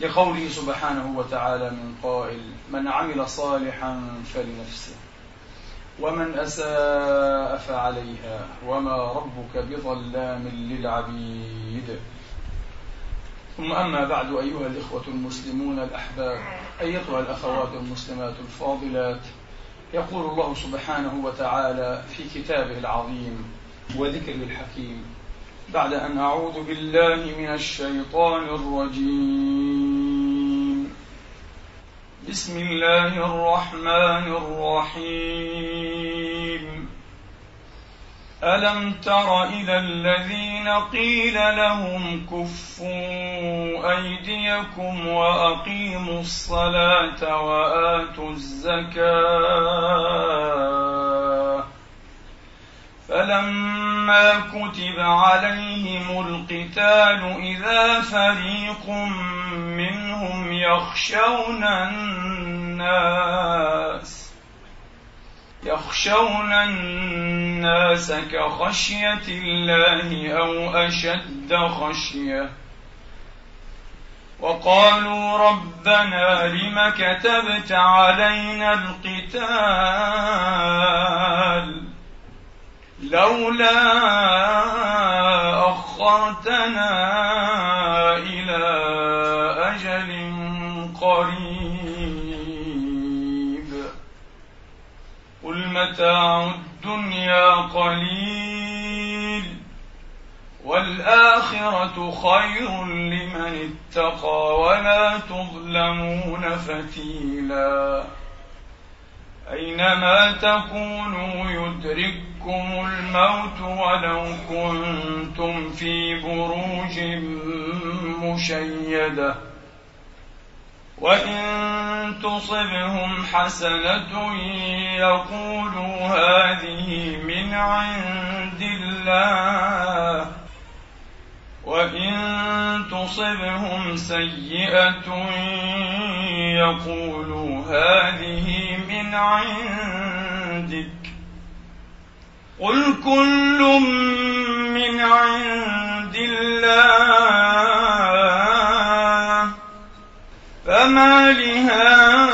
لقوله سبحانه وتعالى من قائل من عمل صالحا فلنفسه ومن أساء فعليها وما ربك بظلام للعبيد. ثم أما بعد أيها الإخوة المسلمون الأحباب أيتها الأخوات المسلمات الفاضلات يقول الله سبحانه وتعالى في كتابه العظيم وذكره الحكيم بعد أن أعوذ بالله من الشيطان الرجيم. بسم الله الرحمن الرحيم. ألم تر إلى الذين قيل لهم كفوا أيديكم وأقيموا الصلاة وآتوا الزكاة؟ فلما كتب عليهم القتال إذا فريق منهم يخشون الناس يخشون الناس كخشية الله أو أشد خشية. وقالوا ربنا لم كتبت علينا القتال؟ لولا أخرتنا إلى أجل قريب. قل متاع الدنيا قليل والآخرة خير لمن اتقى ولا تظلمون فتيلا. أينما تكونوا يدرككم الموت ولو كنتم في بروج مشيدة وإن تصبهم حسنة يقولوا هذه من عند الله وإن تصبهم سيئة يقولوا هذه من عندك قل كل من عند الله فما لهؤلاء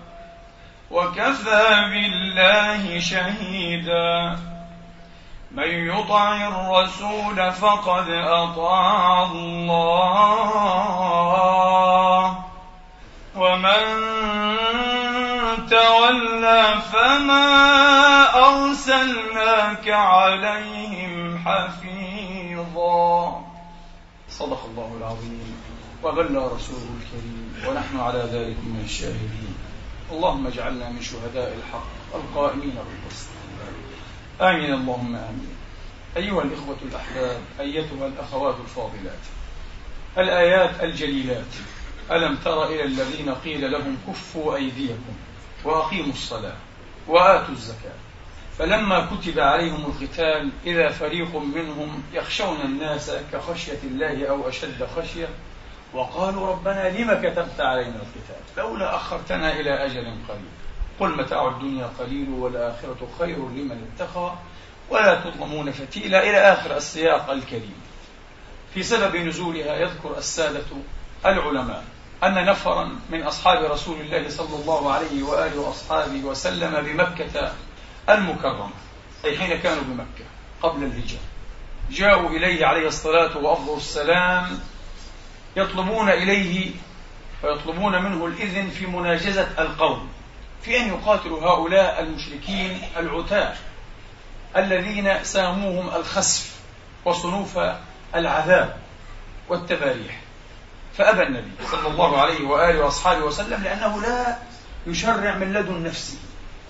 وكفى بالله شهيدا. من يطع الرسول فقد أطاع الله. ومن تولى فما أرسلناك عليهم حفيظا. صدق الله العظيم. وبلى رسوله الكريم. ونحن على ذلك من الشاهدين. اللهم اجعلنا من شهداء الحق القائمين بالقسط. آمين. اللهم آمين. أيها الإخوة الأحباب أيتها الأخوات الفاضلات الآيات الجليلات ألم تر إلى الذين قيل لهم كفوا أيديكم وأقيموا الصلاة وآتوا الزكاة. فلما كتب عليهم القتال إذا فريق منهم يخشون الناس كخشية الله أو أشد خشية وقالوا ربنا لم كتبت علينا القتال لولا أخرتنا إلى أجل قريب قل متاع الدنيا قليل والآخرة خير لمن اتقى ولا تظلمون فتيلا إلى آخر السياق الكريم. في سبب نزولها يذكر السادة العلماء أن نفرا من أصحاب رسول الله صلى الله عليه وآله وأصحابه وسلم بمكة المكرمة أي حين كانوا بمكة قبل الهجرة. جاءوا إليه عليه الصلاة وأفضل السلام يطلبون إليه ويطلبون منه الإذن في مناجزة القوم في أن يقاتلوا هؤلاء المشركين العتاة الذين ساموهم الخسف وصنوف العذاب والتباريح. فأبى النبي صلى الله عليه وآله وأصحابه وسلم لأنه لا يشرع من لدن نفسه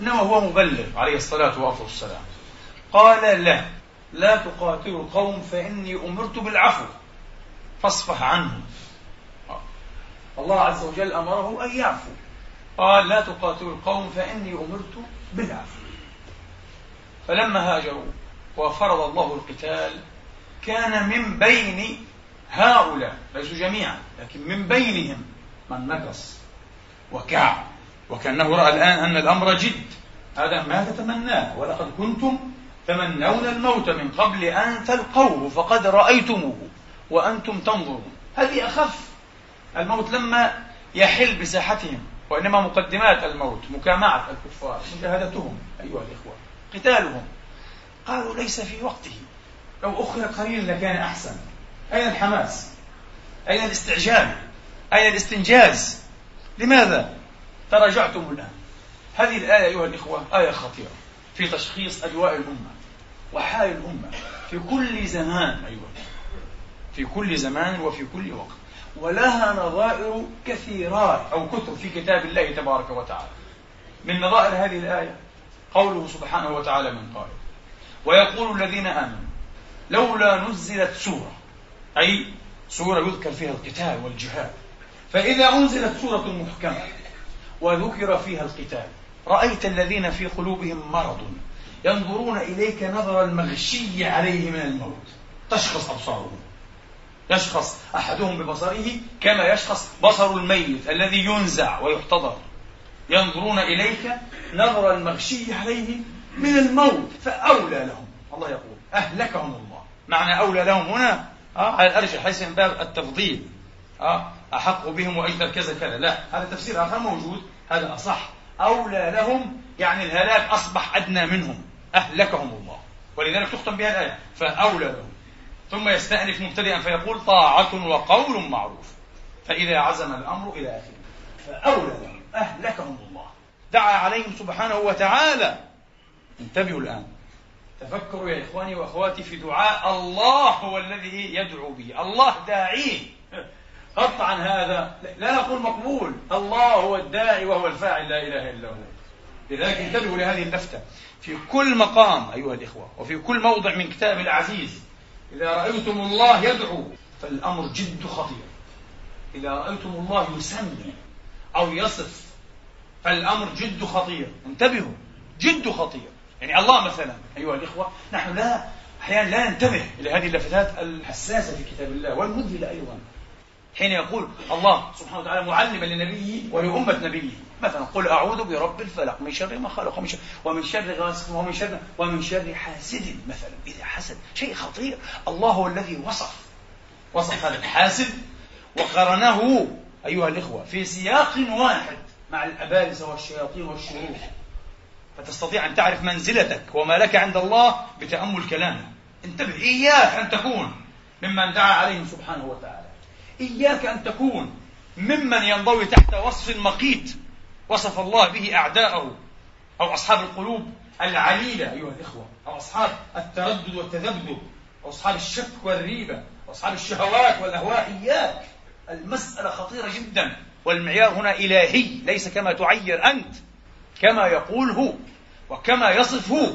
إنما هو مبلغ عليه الصلاة والسلام. قال لا لا تقاتلوا القوم فإني أمرت بالعفو فاصفح عنهم. الله عز وجل أمره أن يعفو. قال لا تقاتلوا القوم فإني أمرت بالعفو. فلما هاجروا وفرض الله القتال كان من بين هؤلاء ليسوا جميعا لكن من بينهم من نقص وكعب وكأنه رأى الآن أن الأمر جد. هذا ما تتمناه. ولقد كنتم تمنون الموت من قبل أن تلقوه فقد رأيتموه وأنتم تنظرون. هذه أخف الموت لما يحل بساحتهم وإنما مقدمات الموت مكامعة الكفار مجاهدتهم أيها الإخوة قتالهم. قالوا ليس في وقته. لو أخر قليلا لكان أحسن. أين الحماس؟ أين الاستعجال؟ أين الاستنجاز؟ لماذا؟ تراجعتم الآن. هذه الآية أيها الإخوة آية خطيرة في تشخيص أجواء الأمة وحال الأمة في كل زمان أيها في كل زمان وفي كل وقت. ولها نظائر كثيرات أو كثر في كتاب الله تبارك وتعالى. من نظائر هذه الآية قوله سبحانه وتعالى من قائل ويقول الذين آمنوا لولا نزلت سورة أي سورة يذكر فيها القتال والجهاد فإذا أنزلت سورة محكمة وذكر فيها القتال رأيت الذين في قلوبهم مرض ينظرون إليك نظر المغشي عليه من الموت تشخص أبصارهم. يشخص أحدهم ببصره كما يشخص بصر الميت الذي ينزع ويحتضر. ينظرون إليك نظر المغشي عليه من الموت فأولى لهم. الله يقول أهلكهم الله. معنى أولى لهم هنا آه على الأرجح ليس من باب التفضيل. آه أحق بهم وأيضا كذا كذا. لا هذا تفسير آخر موجود. هذا أصح. أولى لهم يعني الهلاك أصبح أدنى منهم. أهلكهم الله. ولذلك تختم بها الآية. فأولى لهم. ثم يستأنف مبتدئا فيقول طاعة وقول معروف. فإذا عزم الأمر إلى آخره. فأولى لهم أهلكهم الله. دعا عليهم سبحانه وتعالى. انتبهوا الآن. تفكروا يا إخواني وأخواتي في دعاء الله هو الذي يدعو به. الله داعيه قطعا هذا. لا نقول مقبول. الله هو الداعي وهو الفاعل لا إله إلا هو. لذلك انتبهوا لهذه اللفتة. في كل مقام أيها الإخوة وفي كل موضع من كتاب العزيز إذا رأيتم الله يدعو فالأمر جد خطير. إذا رأيتم الله يسمي أو يصف فالأمر جد خطير. انتبهوا جد خطير. يعني الله مثلا أيها الإخوة نحن لا أحيانا لا ننتبه إلى هذه اللفتات الحساسة في كتاب الله والمذهلة أيضا. حين يقول الله سبحانه وتعالى معلما لنبيه ولأمة نبيه. مثلا قل أعوذ برب الفلق من شر ما خلق ومن شر, ومن شر غاسق ومن شر ومن شر حاسد. مثلا إذا حسد شيء خطير. الله هو الذي وصف. وصف هذا الحاسد وقرنه. أيها الإخوة في سياق واحد مع الأبالسة والشياطين والشرور فتستطيع أن تعرف منزلتك وما لك عند الله بتأمل كلامه. انتبه إياك أن تكون ممن دعا عليهم سبحانه وتعالى. إياك أن تكون ممن ينضوي تحت وصف مقيت وصف الله به أعداءه أو أصحاب القلوب العليلة أيها الإخوة أو أصحاب التردد والتذبذب أو أصحاب الشك والريبة أو أصحاب الشهوات والأهواء إياك. المسألة خطيرة جدا والمعيار هنا إلهي ليس كما تعير أنت كما يقول هو وكما يصف هو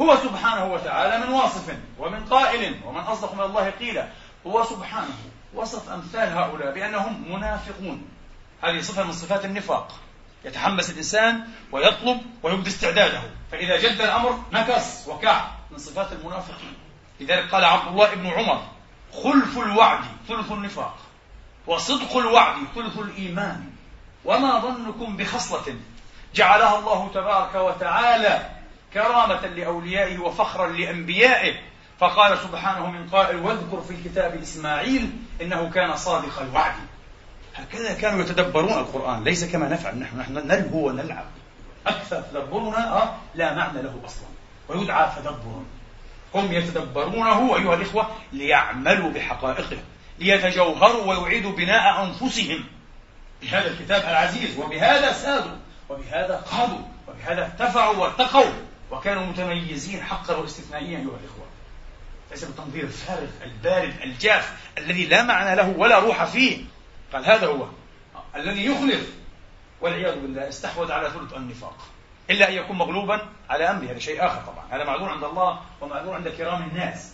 هو سبحانه وتعالى من واصف ومن قائل ومن أصدق من الله قيلا هو سبحانه. وصف أمثال هؤلاء بأنهم منافقون. هذه صفة من صفات النفاق. يتحمس الإنسان ويطلب ويبدي استعداده. فإذا جد الأمر نكص وكع من صفات المنافقين. لذلك قال عبد الله بن عمر خلف الوعد ثلث النفاق وصدق الوعد ثلث الإيمان. وما ظنكم بخصلة؟ جعلها الله تبارك وتعالى كرامة لأوليائه وفخرا لأنبيائه. فقال سبحانه من قائل واذكر في الكتاب إسماعيل إنه كان صادق الوعد. هكذا كانوا يتدبرون القرآن ليس كما نفعل نحن. نحن نلهو ونلعب. أكثر تدبرنا آه لا معنى له أصلا. ويدعى تدبر هم يتدبرونه أيها الإخوة ليعملوا بحقائقه ليتجوهروا ويعيدوا بناء أنفسهم. بهذا الكتاب العزيز وبهذا سادوا وبهذا قادوا وبهذا ارتفعوا وارتقوا. وكانوا متميزين حقا واستثنائيا أيها الإخوة. ليس بالتنظير الفارغ البارد الجاف الذي لا معنى له ولا روح فيه. قال هذا هو. الذي يخلف والعياذ بالله استحوذ على ثلث النفاق. إلا أن يكون مغلوبا على أمره هذا شيء آخر طبعا. هذا معذور عند الله ومعذور عند كرام الناس.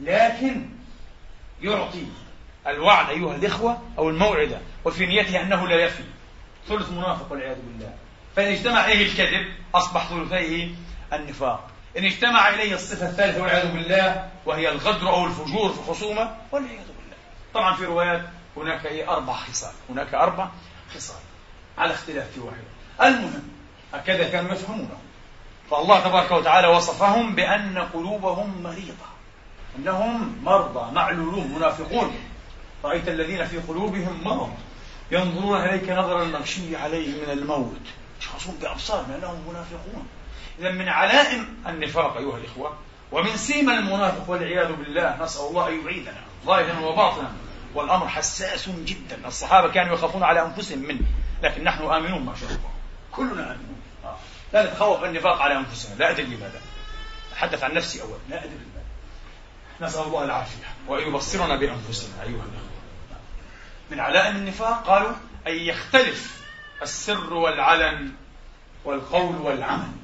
لكن يعطي الوعد أيها الإخوة أو الموعدة وفي نيته أنه لا يفي. ثلث منافق والعياذ بالله. فإن اجتمع إليه الكذب أصبح ثلثيه النفاق. إن اجتمع إليه الصفة الثالثة والعياذ بالله وهي الغدر أو الفجور في الخصومة والعياذ بالله. طبعا في روايات هناك إيه؟ أربع خصال. هناك أربع خصال. على اختلاف في واحدة المهم هكذا كانوا يفهمونه. فالله تبارك وتعالى وصفهم بأن قلوبهم مريضة. أنهم مرضى معلولون منافقون. رأيت الذين في قلوبهم مرض. ينظرون إليك نظر المغشي عليه من الموت. يشخصون بأبصارهم لأنهم منافقون. إذا من علائم النفاق أيها الإخوة ومن سيما المنافق والعياذ بالله نسأل الله أن يعيدنا ظاهرا وباطنا والأمر حساس جدا الصحابة كانوا يخافون على أنفسهم منه لكن نحن آمنون ما شاء الله كلنا آمنون. آه. لا نتخوف النفاق على أنفسنا لا أدري لماذا أتحدث عن نفسي أولا لا أدري لماذا. نسأل الله العافية وأن يبصرنا بأنفسنا أيها الأخوة. من علائم النفاق قالوا أن يختلف السر والعلن والقول والعمل.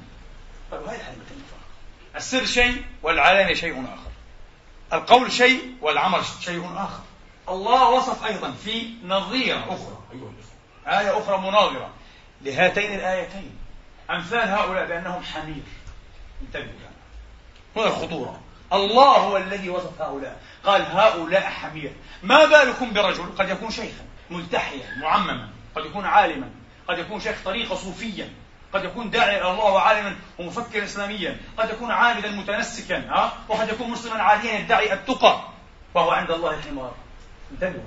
قالوا هذه علامة النفاق السر شيء والعلن شيء آخر. القول شيء والعمل شيء آخر. الله وصف أيضا في نظيرة أخرى. أيها الأخوة آية أخرى مناظرة لهاتين الآيتين. أمثال هؤلاء بأنهم حمير. انتبهوا هنا الخطورة الله هو الذي وصف هؤلاء. قال هؤلاء حمير. ما بالكم برجل قد يكون شيخا ملتحيا معمما قد يكون عالما قد يكون شيخ طريقة صوفيا. قد يكون داعي إلى الله وعالما ومفكر اسلاميا، قد يكون عابدا متنسكا، ها؟ وقد يكون مسلما عاديا يدعي التقى وهو عند الله حمار. انتبهوا.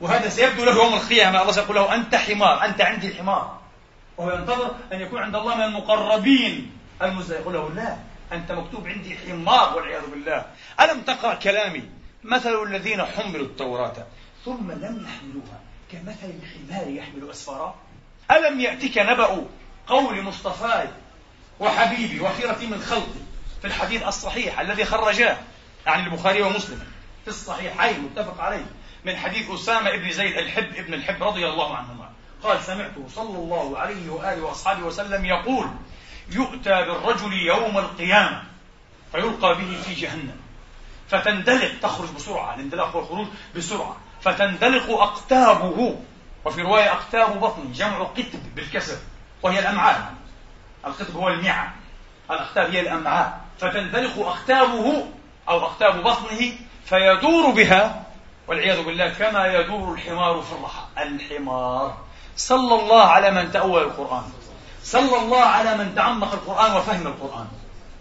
وهذا سيبدو له يوم القيامة الله سيقول له أنت حمار، أنت عندي حمار. وهو ينتظر أن يكون عند الله من المقربين المزدهر يقول له لا أنت مكتوب عندي حمار والعياذ بالله. ألم تقرأ كلامي؟ مثل الذين حملوا التوراة ثم لم يحملوها كمثل الحمار يحمل أسفارا. ألم يأتك نبأ قول مصطفاي وحبيبي وخيرتي من خلقي في الحديث الصحيح الذي خرجاه عن البخاري ومسلم في الصحيحين متفق عليه من حديث أسامة بن زيد الحب ابن الحب رضي الله عنهما. قال سمعته صلى الله عليه وآله وأصحابه وسلم يقول يؤتى بالرجل يوم القيامة فيلقى به في جهنم. فتندلق تخرج بسرعة الاندلاق والخروج بسرعة. فتندلق أقتابه. وفي رواية أقتاب بطنه جمع قتب بالكسر. وهي الأمعاء. القطب هو المعى الأقتاب هي الأمعاء. فتندلق أقتابه أو أقتاب بطنه فيدور بها والعياذ بالله كما يدور الحمار في الرحى. الحمار. صلى الله على من تأول القرآن. صلى الله على من تعمق القرآن وفهم القرآن.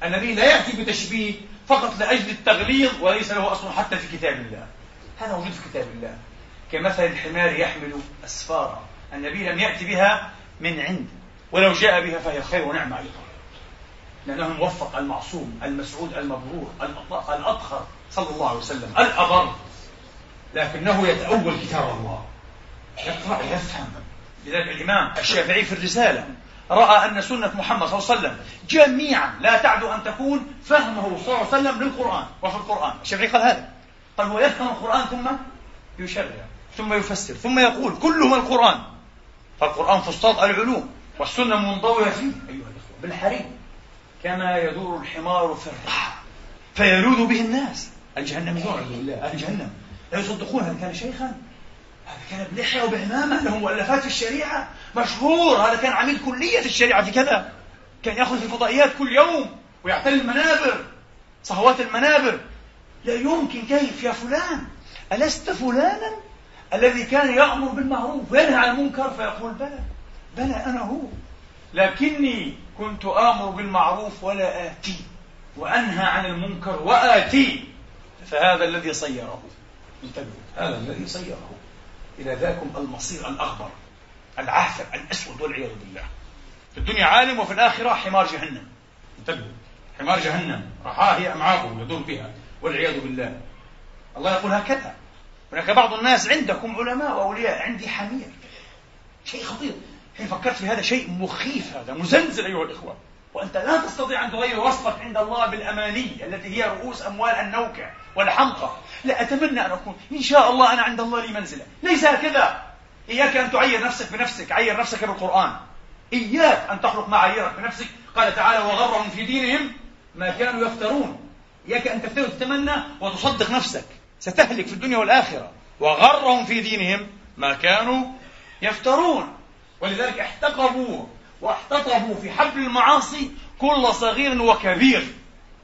النبي لا يأتي بتشبيه فقط لأجل التغليظ وليس له أصل حتى في كتاب الله. هذا موجود في كتاب الله. كمثل الحمار يحمل أسفارا. النبي لم يأتي بها من عند. ولو جاء بها فهي خير ونعمة أيضا لأنه موفق المعصوم المسعود المبرور الأطهر صلى الله عليه وسلم الأبر. لكنه يتأول كتاب الله. يقرأ يفهم لذلك الإمام الشافعي في الرسالة رأى أن سنة محمد صلى الله عليه وسلم جميعا لا تعدو أن تكون فهمه صلى الله عليه وسلم للقرآن وفي القرآن. الشافعي قال هذا. قال هو يفهم القرآن ثم يشرع ثم يفسر ثم يقول كله القرآن. فالقرآن فسطاط العلوم. والسنة منضوية فيه. أيها الإخوة بالحريم كما يدور الحمار في الرحى فيلوذ به الناس. الجهنميون أهل جهنم لا يصدقون هل كان شيخا هذا كان بلحية وبعمامة له مؤلفات في الشريعة. مشهور هذا كان عميد كلية الشريعة في كذا. كان يأخذ في الفضائيات كل يوم ويعتني المنابر صهوات المنابر. لا يمكن كيف يا فلان؟ ألست فلانا الذي كان يأمر بالمعروف وينهى عن المنكر؟ فيقول بلى. بلى أنا هو. لكني كنت آمر بالمعروف ولا آتي وأنهى عن المنكر وآتي. فهذا الذي صيره. انتبهوا هذا الذي صيره. إلى ذاكم المصير الأخضر العافر الأسود والعياذ بالله. في الدنيا عالم وفي الآخرة حمار جهنم. انتبهوا حمار جهنم. رحاه هي أمعاكم يدور بها والعياذ بالله. الله يقول هكذا. هناك بعض الناس عندكم علماء وأولياء عندي حمير. شيء خطير. حين فكرت في هذا شيء مخيف هذا مزلزل أيها الإخوة. وأنت لا تستطيع أن تغير وصفك عند الله بالأماني التي هي رؤوس أموال النوكة والحمقى. لا أتمنى أن أكون إن شاء الله أنا عند الله لي منزلة. ليس هكذا. إياك أن تعير نفسك بنفسك عير نفسك بالقرآن. إياك أن تخلق معاييرك بنفسك. قال تعالى وغرهم في دينهم ما كانوا يفترون. إياك أن تفتر وتتمنى وتصدق نفسك. ستهلك في الدنيا والآخرة. وغرهم في دينهم ما كانوا يفترون. ولذلك احتقبوا واحتطبوا في حبل المعاصي كل صغير وكبير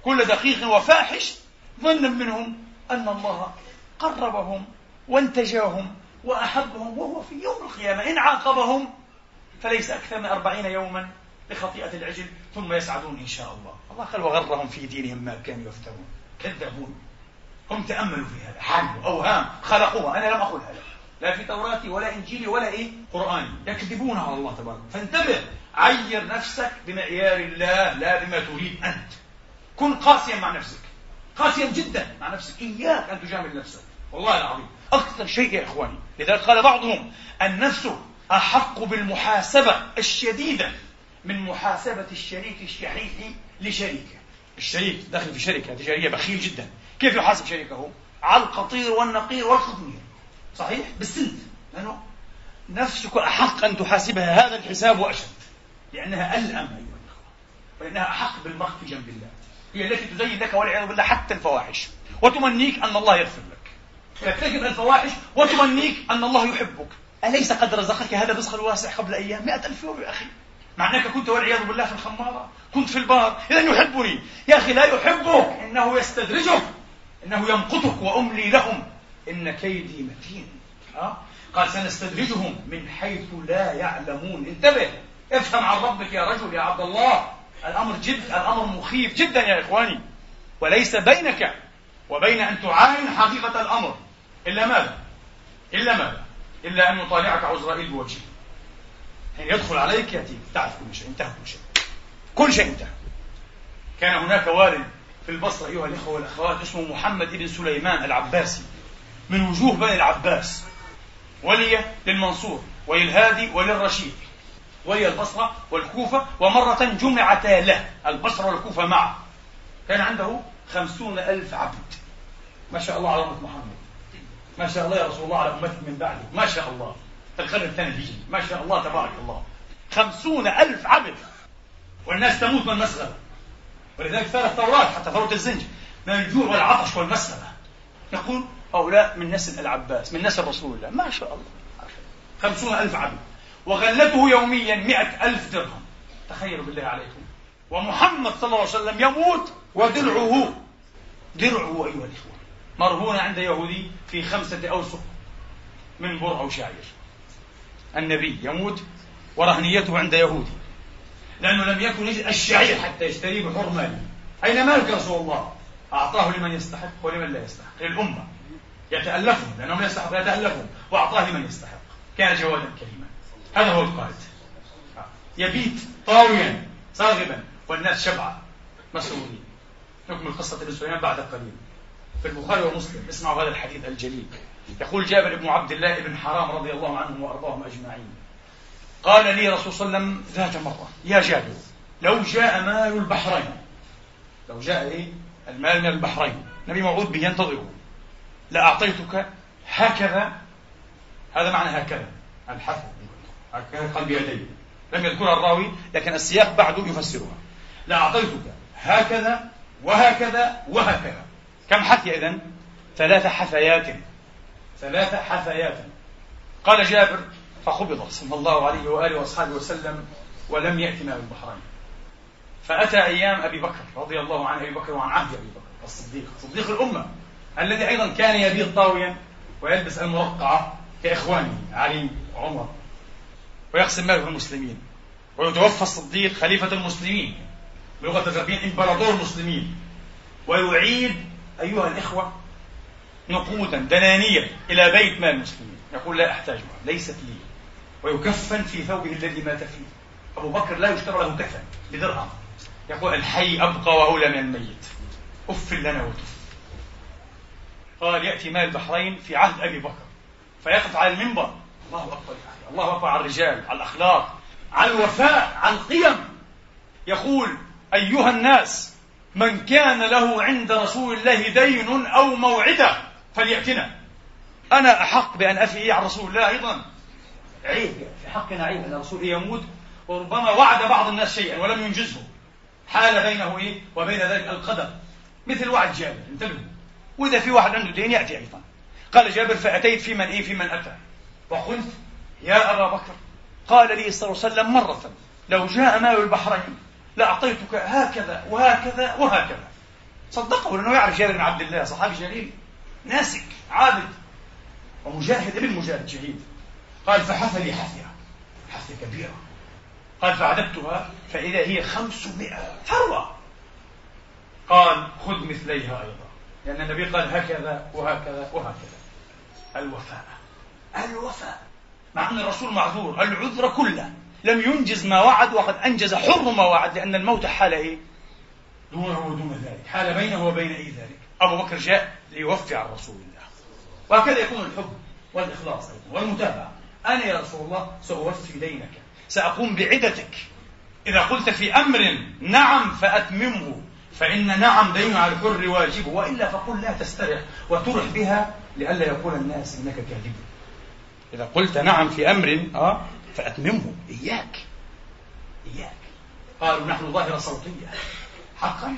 كل دقيق وفاحش. ظنا منهم أن الله قربهم وانتجاهم وأحبهم وهو في يوم القيامة. إن عاقبهم فليس أكثر من أربعين يوما بخطيئة العجل ثم يسعدون إن شاء الله. الله قال وغرهم في دينهم ما كانوا يفترون. كذبون. هم تأملوا في هذا. حلوا أوهام خلقوها. أنا لم أقل هذا. لا في توراتي ولا إنجيلي ولا إيه؟ قرآني يكذبون على الله تبارك. فانتبه عير نفسك بمعيار الله لا بما تريد أنت. كن قاسيا مع نفسك. قاسيا جدا مع نفسك. إياك أن تجامل نفسك. والله العظيم. أكثر شيء يا إخواني لذلك قال بعضهم النفس أحق بالمحاسبة الشديدة من محاسبة الشريك الشحيح لشريكه. الشريك داخل في شركة تجارية بخيل جدا. كيف يحاسب شريكه؟ على القطير والنقير والقطمير صحيح؟ بالسنت لأنه نفسك أحق أن تحاسبها. هذا الحساب وأشد لأنها ألأم أيها الأخوة. ولأنها أحق بالمرء في جنب الله. هي التي تزين لك والعياذ بالله حتى الفواحش. وتمنيك أن الله يغفر لك. ترتكب الفواحش وتمنيك أن الله يحبك. أليس قد رزقك هذا الرزق الواسع قبل أيام؟ مئة ألف يورو يا أخي. مع أنك كنت والعياذ بالله في الخمارة. كنت في البار. إذا يحبني. يا أخي لا يحبك. إنه يستدرجك. إنه يمقتك وأملي لهم. إن كيدي متين. أه؟ قال سنستدرجهم من حيث لا يعلمون. انتبه. افهم عن ربك يا رجل يا عبد الله. الأمر جد الأمر مخيف جدا يا إخواني. وليس بينك وبين أن تعاين حقيقة الأمر. إلا ماذا؟ إلا ماذا؟ إلا أن يطالعك عزرائيل بوجهه حين يدخل عليك يأتيك تعرف كل شيء. انتهى كل شيء. كل شيء انتهى. كان هناك والد في البصرة أيها الإخوة والأخوات اسمه محمد بن سليمان العباسي. من وجوه بني العباس ولي للمنصور وللهادي وللرشيد ولي البصرة والكوفة ومرة جمعتا له البصرة والكوفة معا كان عنده خمسون ألف عبد. ما شاء الله على أمة محمد. ما شاء الله يا رسول الله على أمتك من بعده. ما شاء الله. القرن الثاني الهجري ما شاء الله تبارك الله. خمسون ألف عبد. والناس تموت من المسغبة ولذلك ثارت ثورات حتى ثورة الزنج. من الجوع والعطش والمسغبة يقول هؤلاء من نسل العباس من نسل رسول الله. ما شاء الله. خمسون ألف عبد. وغلته يوميا مئة ألف درهم. تخيلوا بالله عليكم. ومحمد صلى الله عليه وسلم يموت ودرعه درعه أيها الإخوة. مرهونة عند يهودي في خمسة أوسق من بر أو شعير النبي يموت ورهنيته عند يهودي. لأنه لم يكن يجد الشعير حتى يشتريه بحر مالي أين مالك رسول الله؟ أعطاه لمن يستحق ولمن لا يستحق. للأمة. يتألفهم لأنهم يستحق يتألفهم وأعطاه لمن يستحق. كان جوادا كريما. هذا هو القائد. يبيت طاويا صاغبا والناس شبعة مسرورين. نكمل قصة ابن سليمان بعد قليل. في البخاري ومسلم اسمعوا هذا الحديث الجليل. يقول جابر بن عبد الله بن حرام رضي الله عنهم وأرضاهم أجمعين. قال لي رسول صلى الله عليه وسلم ذات مرة يا جابر لو جاء مال البحرين. لو جاء إيه؟ المال من البحرين. النبي موعود به ينتظره. لاعطيتك هكذا. هذا معنى هكذا. الحث هكذا قلب يدي. لم يذكرها الراوي لكن السياق بعده يفسرها. لاعطيتك هكذا وهكذا وهكذا. كم حثي اذا ثلاث حثيات. ثلاث حثيات. قال جابر فقبض صلى الله عليه وآله وأصحابه وسلم ولم يأتي ماء البحرين فأتى أيام أبي بكر رضي الله عن أبي بكر وعن عهد أبي بكر الصديق صديق الأمة. الذي أيضا كان يبيض طاويا ويلبس المرقعة كإخوانه علي وعمر ويقسم ماله المسلمين ويتوفى الصديق خليفة المسلمين بلغة الغربيين إمبراطور المسلمين ويعيد أيها الإخوة نقودا دنانية إلى بيت مال المسلمين. يقول لا أحتاجها ليست لي. ويكفن في ثوبه الذي مات فيه. أبو بكر لا يشترى له كفن بدرهم. يقول الحي أبقى وأولى من الميت. أف لنا وتف قال يأتي مال البحرين في عهد أبي بكر. فيقف على المنبر. الله أكبر الله أكبر على الرجال على الأخلاق على الوفاء على القيم. يقول أيها الناس من كان له عند رسول الله دين أو موعدة فليأتنا. أنا أحق بأن أفي عن رسول الله أيضا. عيب في حقنا عيب أن الرسول يموت وربما وعد بعض الناس شيئا ولم ينجزه. حال بينه إيه؟ وبين ذلك القدر. مثل وعد جابر انتبهوا وإذا في واحد عنده دين يأتي أيضا. قال جابر فأتيت في من إيه؟ في من أتى. وقلت يا أبا بكر قال لي صلى الله عليه وسلم مرة لو جاء مال البحرين لأعطيتك هكذا وهكذا وهكذا. صدقه لأنه يعرف جابر بن عبد الله؟ صحابي جليل ناسك عابد ومجاهد ابن مجاهد شهيد قال فحث لي حثية حثية كبيرة. قال فعددتها فإذا هي خمسمائة ثروة قال خذ مثليها أيضا. لأن النبي قال هكذا وهكذا وهكذا. الوفاء. الوفاء. مع أن الرسول معذور العذر كله. لم ينجز ما وعد وقد أنجز حر ما وعد لأن الموت حال إيه؟ دونه ودون ذلك. حال بينه وبين أي ذلك؟ أبو بكر جاء ليوفي عن رسول الله. وهكذا يكون الحب والإخلاص أيضا والمتابعة. أنا يا رسول الله سأوفي دينك. سأقوم بعدتك. إذا قلت في أمر نعم فأتممه. فإن نعم دين على الحر واجب وإلا فقل لا تسترح وترح بها لئلا يقول الناس إنك كاذب. إذا قلت نعم في أمر آه فأتممه. إياك. إياك. قالوا نحن ظاهرة صوتية. حقا؟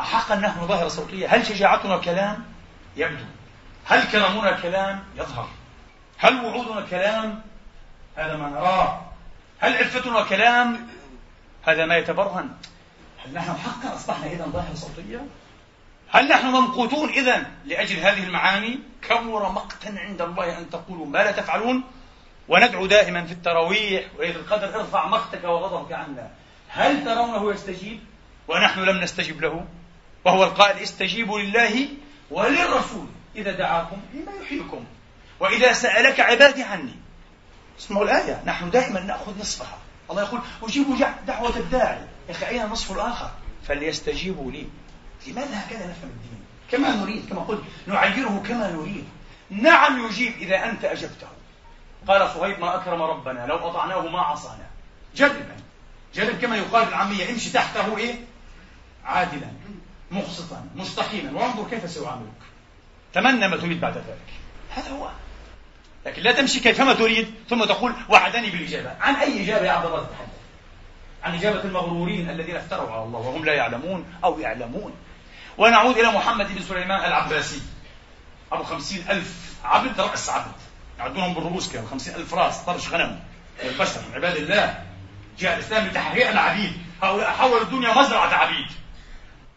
أحقا نحن ظاهرة صوتية. هل شجاعتنا كلام؟ يبدو. هل كرمنا كلام؟ يظهر. هل وعودنا كلام؟ هذا ما نراه. هل عفتنا كلام؟ هذا ما يتبرهن. هل نحن حقا أصبحنا إذا ظاهرة صوتية؟ هل نحن ممقوتون إذا لأجل هذه المعاني؟ كبر مقتا عند الله أن تقولوا ما لا تفعلون؟ وندعو دائما في التراويح وإذ القدر ارفع مقتك وغضبك عنا. هل ترونه يستجيب؟ ونحن لم نستجب له. وهو القائل استجيبوا لله وللرسول. إذا دعاكم لما يحييكم. وإذا سألك عبادي عني. اسمعوا الآية. نحن دائما نأخذ نصفها. الله يقول أجيبوا دعوة الداعي. أخي أين النصف الآخر؟ فليستجيبوا لي. لماذا هكذا نفهم الدين؟ كما نريد كما قلت نعيره كما نريد. نعم يجيب إذا أنت أجبته. قال صهيب ما أكرم ربنا لو أطعناه ما عصانا. جربا جرب كما يقال بالعامية امشي تحته إيه؟ عادلا مقسطا مستقيما وانظر كيف سيعاملك. تمنى ما تريد بعد ذلك. هذا هو. لكن لا تمشي كيفما تريد ثم تقول وعدني بالإجابة. عن أي إجابة يا عبد الله تتحدث عن إجابة المغرورين الذين افتروا على الله وهم لا يعلمون أو يعلمون. ونعود إلى محمد بن سليمان العباسي. أبو خمسين ألف عبد رأس عبد. يعدونهم بالرؤوس كده خمسين ألف رأس طرش غنم. البشر عباد الله. جاء الإسلام لتحرير العبيد. هؤلاء حولوا الدنيا مزرعة عبيد.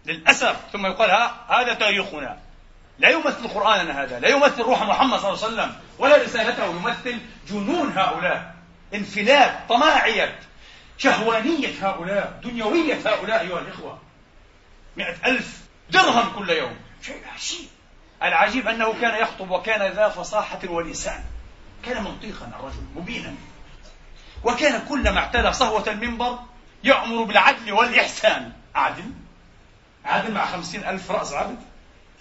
للأسف ثم يقال هذا تاريخنا. لا يمثل قرآننا هذا لا يمثل روح محمد صلى الله عليه وسلم ولا رسالته يمثل جنون هؤلاء. انفلات طماعية شهوانية هؤلاء دنيوية هؤلاء أيها الإخوة. مئة ألف درهم كل يوم. شيء عجيب. العجيب أنه كان يخطب وكان ذا فصاحة ولسان. كان منطيقا الرجل مبينا. وكان كلما اعتلى صهوة المنبر يأمر بالعدل والإحسان. عدل؟ عدل مع خمسين ألف رأس عبد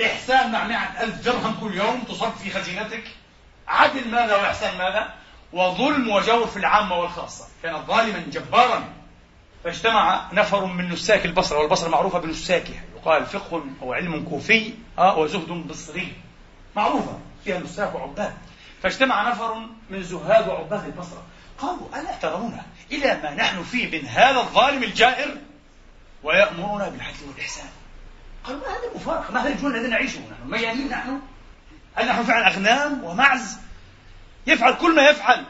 إحسان مع مئة ألف درهم كل يوم تصب في خزينتك؟ عدل ماذا وإحسان ماذا؟ وظلم وجور في العامة والخاصة. كان ظالما جبارا. فاجتمع نفر من نساك البصرة والبصرة معروفة بنساكها يقال فقه أو علم كوفي آه وزهد بصري. معروفة فيها نساك وعباد. فاجتمع نفر من زهاد وعباد البصرة. قالوا ألا ترون إلى ما نحن فيه من هذا الظالم الجائر؟ ويأمرنا بالعدل والإحسان. قالوا ما هذا المفارقة ما هذا الجنون الذي نعيشه نحن؟ ميانين نحن؟ هل نحن فعلا أغنام ومعز؟ يفعل كل ما يفعل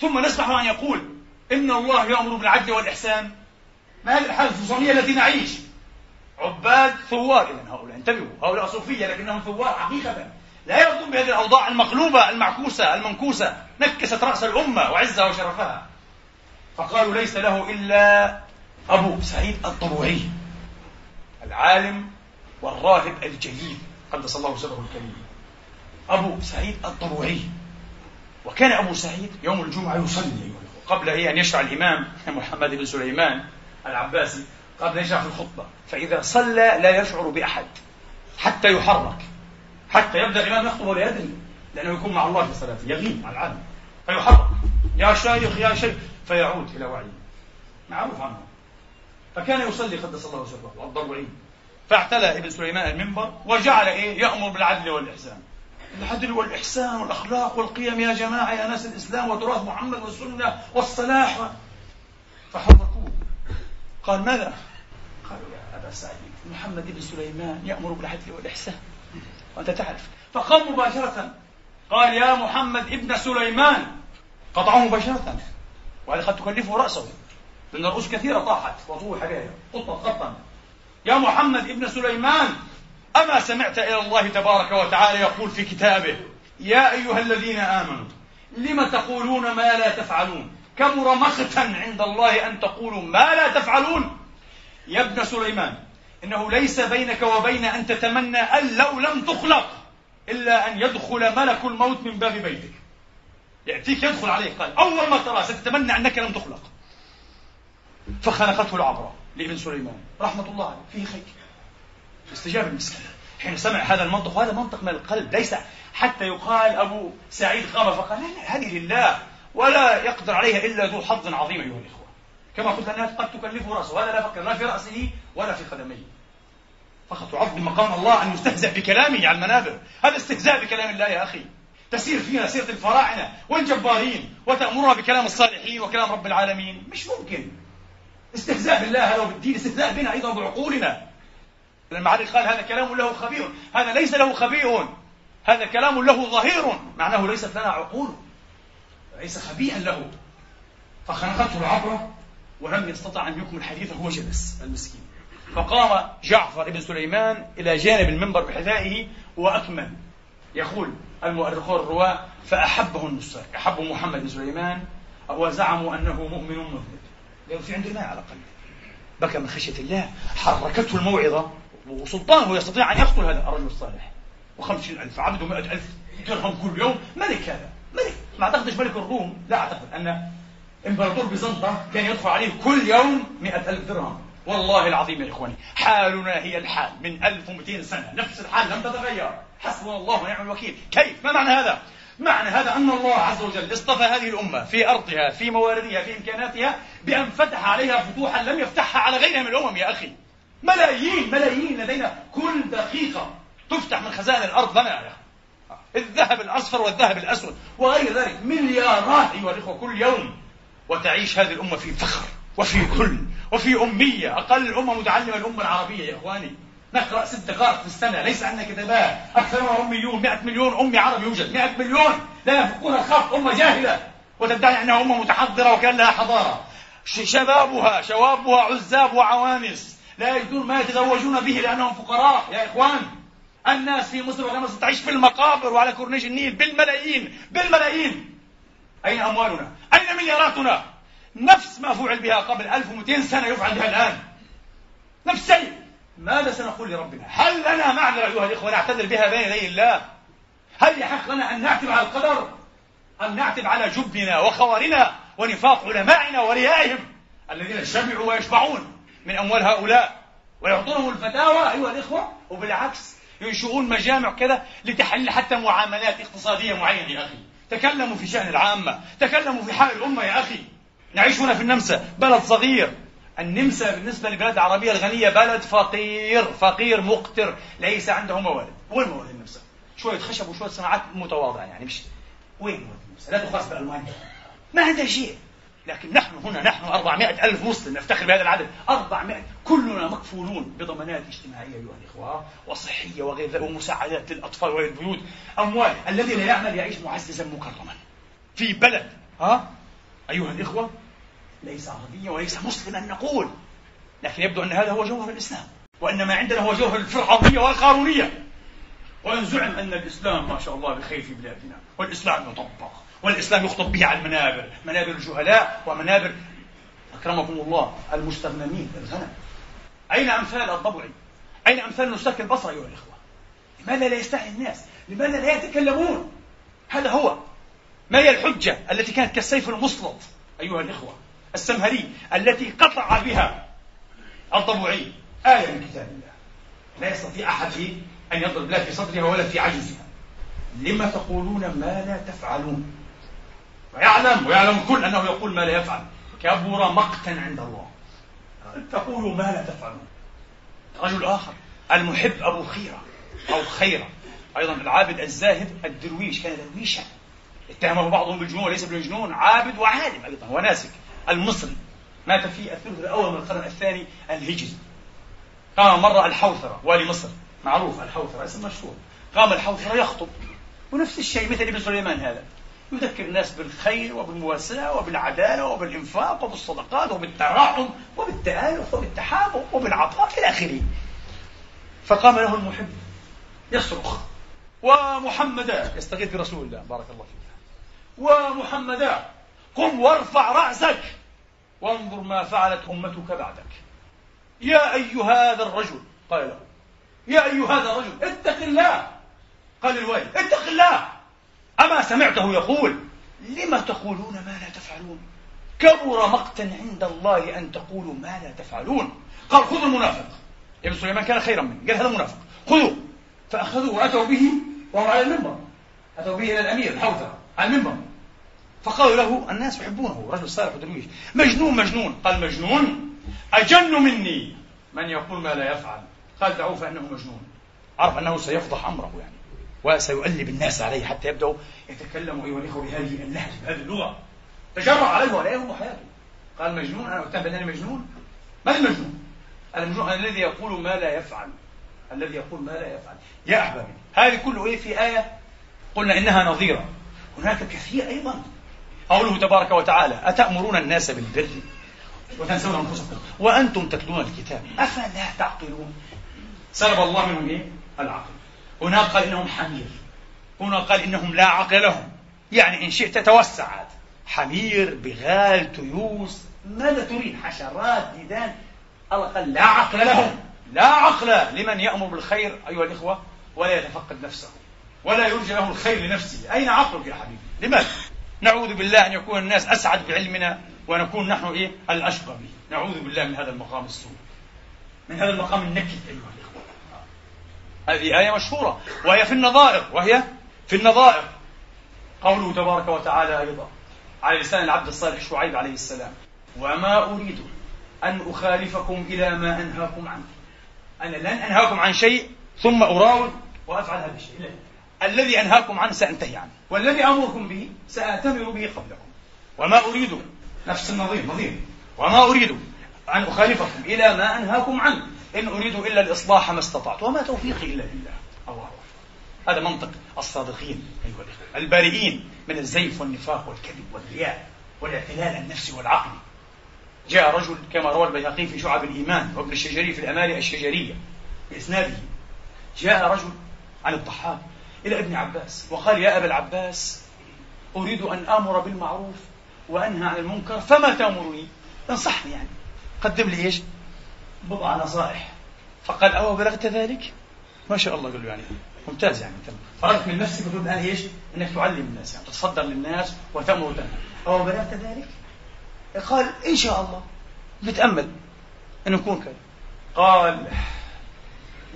ثم نسمح أن يقول إن الله يأمر بالعدل والإحسان. ما هذه الحالة الفصامية التي نعيش؟ عباد ثوار إذا هؤلاء انتبهوا هؤلاء صوفية لكنهم ثوار حقيقة. لا يرضون بهذه الأوضاع المقلوبة المعكوسة المنكوسة نكست رأس الأمة وعزها وشرفها. فقالوا ليس له إلا أبو سعيد الضبوعي العالم والراهب الجليل قدس الله سره الكريم. أبو سعيد الضبوعي وكان أبو سعيد يوم الجمعة يصلي قبل أن يشرع الإمام محمد بن سليمان العباسي قبل أن يشرع في الخطبة. فإذا صلى لا يشعر بأحد حتى يحرك حتى يبدأ الإمام يخطب ولا يدري لأنه يكون مع الله في صلاته يغيب مع العالم فيحرك. يا شيخ يا شيخ فيعود إلى وعيه معروف عنه. فكان يصلي قدس الله سره والضبعي فاعتلى ابن سليمان المنبر وجعل إيه يأمر بالعدل والإحسان. العدل والإحسان والأخلاق والقيم يا جماعة يا ناس الإسلام وتراث محمد والسنة والصلاح. فحركوه قال ماذا؟ قالوا يا أبا سعيد محمد بن سليمان يأمر بالعدل والإحسان. وأنت تعرف. فقام مباشرة قال يا محمد ابن سليمان قطعه مباشرة. وهذا قد تكلفه رأسه. لأن الرؤوس كثيرة طاحت. وطوح عليها قطت قطا يا محمد ابن سليمان أما سمعت إلى الله تبارك وتعالى يقول في كتابه يا أيها الذين آمنوا لم تقولون ما لا تفعلون؟ كبر مقتا عند الله أن تقولوا ما لا تفعلون؟ يا ابن سليمان إنه ليس بينك وبين أن تتمنى أن لو لم تخلق إلا أن يدخل ملك الموت من باب بيتك. يأتيك يدخل عليك قال أول ما ترى ستتمنى أنك لم تخلق. فخنقته العبرة لابن سليمان رحمة الله عليه فيه خير. استجاب المسكين حين سمع هذا المنطق وهذا منطق من القلب ليس حتى يقال أبو سعيد قام فقال لا لا هذه لله ولا يقدر عليها إلا ذو حظ عظيم أيها الإخوة. كما قلت أنها قد تكلفه رأسه وهذا لا فكر لا في رأسه ولا في قدميه. فقط تعظم مقام الله أن يستهزأ بكلامه على المنابر. هذا استهزاء بكلام الله يا أخي. تسير فينا سيرة الفراعنة والجبارين وتأمرنا بكلام الصالحين وكلام رب العالمين. مش ممكن. استهزاء بالله هذا وبالدين استهزاء بنا أيضا بعقولنا المعري قال هذا كلام له خبير. هذا ليس له خبير. هذا كلام له ظهير. معناه ليست لنا عقول. ليس خبيئا له. فخنقته العبرة ولم يستطع أن يكمل حديثه هو جلس المسكين. فقام جعفر بن سليمان إلى جانب المنبر بحذائه وأكمل. يقول المؤرخون الرواة فأحبه النصارى أحبوا محمد بن سليمان وزعموا أنه مؤمن مذنب. لأنه في عنده الماء على قلبه بكى من خشية الله حركته الموعظة وسلطانه يستطيع أن يقتل هذا الرجل الصالح. وخمسين ألف عبده مئة ألف درهم كل يوم. ملك هذا ملك. ما أعتقدش ملك الروم. لا أعتقد أن إمبراطور بيزنطة كان يدفع عليه كل يوم مئة ألف درهم. والله العظيم يا إخواني حالنا هي الحال من 1200 سنة. نفس الحال لم تتغير. حسبنا الله ونعم الوكيل. كيف؟ ما معنى هذا؟ معنى هذا أن الله عز وجل اصطفى هذه الأمة في أرضها في مواردها في إمكاناتها بأن فتح عليها فتوحا لم يفتحها على غيرها من الأمم يا أخي. ملايين ملايين لدينا كل دقيقة تفتح من خزائن الأرض. لنا يا الذهب الأصفر والذهب الأسود وغير ذلك مليارات أيها الإخوة كل يوم. وتعيش هذه الأمة في فخر وفي كل وفي أمية. أقل الأمة متعلمة الأمة العربية يا إخواني. نقرأ ست دقائق في السنة. ليس عندنا كتابات أكثرها أميون 100 مليون أمي عربي يوجد. 100 مليون. لا يفقون الخط أمة جاهلة. وتدعي أنها أمة متحضرة وكان لها حضارة شبابها شوابها عزاب وعوانس لا يجدون ما يتزوجون به لأنهم فقراء يا إخوان الناس في مصر وغير مصر تعيش في المقابر وعلى كورنيش النيل بالملايين بالملايين أين أموالنا؟ أين ملياراتنا؟ نفس ما فعل بها قبل 1200 سنة يفعل بها الآن نفس الشيء ماذا سنقول لربنا؟ هل لنا معذرة أيها الإخوة نعتذر بها بين يدي الله؟ هل يحق لنا أن نعتب على القدر؟ أم نعتب على جبننا وخوارنا ونفاق علمائنا وريائهم الذين شبعوا ويشبعون من أموال هؤلاء ويعطونهم الفتاوى. أيها الإخوة وبالعكس ينشؤون مجامع كذا لتحل حتى معاملات اقتصادية معينة يا أخي. تكلموا في شأن العامة تكلموا في حال الأمة يا أخي. نعيش هنا في النمسا بلد صغير. النمسا بالنسبة للبلاد العربية الغنية بلد فقير فقير مقتر ليس عنده موارد. وين موارد النمسا؟ شوية خشب وشوية صناعات متواضعة يعني مش وين موارد النمسا؟ لا تقاس بالألمانيا ما عندها شيء. لكن نحن هنا نحن 400 ألف مسلم نفتخر بهذا العدد. 400 كلنا مكفولون بضمانات اجتماعية أيها الإخوة وصحية وغير ذلك ومساعدات للأطفال وللبيوت أموال الذي لا يعمل يعيش معززا مكرما. في بلد ها؟ أيها الإخوة ليس عربيا وليس مسلما نقول لكن يبدو أن هذا هو جوهر الإسلام وأن ما عندنا هو جوهر الفرعونية والقارونية. وإن زعم أن الإسلام ما شاء الله بخير في بلادنا والإسلام يطبق. والإسلام يخطب به على المنابر منابر الجهلاء ومنابر أكرمكم الله المستغنمين الغنم. أين أمثال الضبعي أين أمثال نساك البصر أيها الإخوة؟ لماذا لا يستحي الناس؟ لماذا لا يتكلمون؟ هذا هو. ما هي الحجة التي كانت كالسيف المسلط أيها الإخوة؟ السمهري التي قطع بها الضبعي. آية من كتاب الله. لا يستطيع أحد أن يضرب لا في صدرها ولا في عجزها. لما تقولون ما لا تفعلون؟ ويعلم ويعلم الكل أنه يقول ما لا يفعل. كبر مقتا عند الله. تقولوا ما لا تفعلون رجل آخر. المحب أبو خيرة. أو خيرة. أيضا العابد الزاهد الدرويش. كان درويشا اتهمه بعضهم بالجنون وليس بالجنون. عابد وعالم أيضا. وناسك المصري. مات في الثلث الأول من القرن الثاني الهجري. قام مرة الحوثرة. والي مصر. معروف الحوثرة. اسم مشهور. قام الحوثرة يخطب. ونفس الشيء مثل ابن سليمان هذا. يذكر الناس بالخير وبالمواساة وبالعدالة وبالإنفاق وبالصدقات وبالتراحم وبالتآلف وبالتحابب وبالعطاء إلى آخره. فقام له المحب. يصرخ. ومحمدا. يستغيث برسول الله. بارك الله فيك. ومحمدا. قم وارفع رأسك. وانظر ما فعلت أمتك بعدك. يا أيها هذا الرجل. قال له. يا أيها هذا الرجل. اتق الله. قال الوالد اتق الله. أما سمعته يقول لم تقولون ما لا تفعلون؟ كبر مقتا عند الله أن تقولوا ما لا تفعلون. قال خذوا المنافق. ابن سليمان كان خيرا منه. قال هذا منافق خذوه. فأخذوه وأتوا به وهو على المنبر. أتوا به إلى الأمير حوثة على المنبر. فقالوا له الناس يحبونه. رجل صالح ودرويش مجنون مجنون. قال مجنون؟ أجن مني من يقول ما لا يفعل. قال دعوه فإنه مجنون. عرف أنه سيفضح أمره يعني. وسيؤلب الناس عليه حتى يبدأوا يتكلموا أيها الإخوة بهذه اللهجة بهذه اللغة. تجرأ عليه ولا يهم حياته. قال مجنون أنا أتهم بأنني مجنون؟ من المجنون؟ المجنون الذي يقول ما لا يفعل. الذي يقول ما لا يفعل. يا أحبابي هذه كله إيه في آية؟ قلنا إنها نظيرة. هناك كثير أيضا. قوله تبارك وتعالى أتأمرون الناس بالبر وتنسون أنفسكم وأنتم تتلون الكتاب. أفلا تعقلون؟ سلب الله منهم إيه؟ العقل. هناك قال إنهم حمير. هنا قال إنهم لا عقل لهم. يعني إن شئت توسع حمير بغال تيوس. ماذا تريد؟ حشرات ديدان الله قال لا عقل لهم. لا عقل. لمن يأمر بالخير أيها الإخوة ولا يتفقد نفسه. ولا يرجى له الخير لنفسه. أين عقلك يا حبيبي؟ لماذا؟ نعوذ بالله أن يكون الناس أسعد بعلمنا ونكون نحن إيه؟ الأشقى به. نعوذ بالله من هذا المقام السوء. من هذا المقام النكد أيها الإخوة. هذه آية مشهورة وهي في النظائر وهي في النظائر. قوله تبارك وتعالى أيضا على لسان العبد الصالح شعيب عليه السلام وما أريد أن أخالفكم إلى ما أنهاكم عنه. أنا لن أنهاكم عن شيء ثم أراود وأفعل هذا الشيء. الذي أنهاكم عنه سأنتهي عنه والذي أمركم به سأتمر به قبلكم. وما أريد نفس النظير نظير. وما أريد أن أخالفكم إلى ما أنهاكم عنه. إن أريد إلا الإصلاح ما استطعت وما توفيقي إلا بالله الله هذا منطق الصادقين أيها الإخوة. البارئين من الزيف والنفاق والكذب والرياء والاعتلال النفسي والعقلي جاء رجل كما روى البيهقي في شعب الإيمان وابن الشجري في الأمال الشجرية بإسناده. جاء رجل عن الضحاك إلى ابن عباس وقال يا أبا العباس أريد أن آمر بالمعروف وأنهى عن المنكر فما تأمرني؟ انصحني يعني. قدم لي إيش؟ بضع نصائح. فقال أو بلغت ذلك؟ ما شاء الله قال له يعني ممتاز يعني فرغت من نفسك وتريد الآن إيش؟ إنك تعلم الناس يعني تتصدر للناس وتأمر وتنهى أو بلغت ذلك؟ قال إن شاء الله. بتامل ان يكون كذا. قال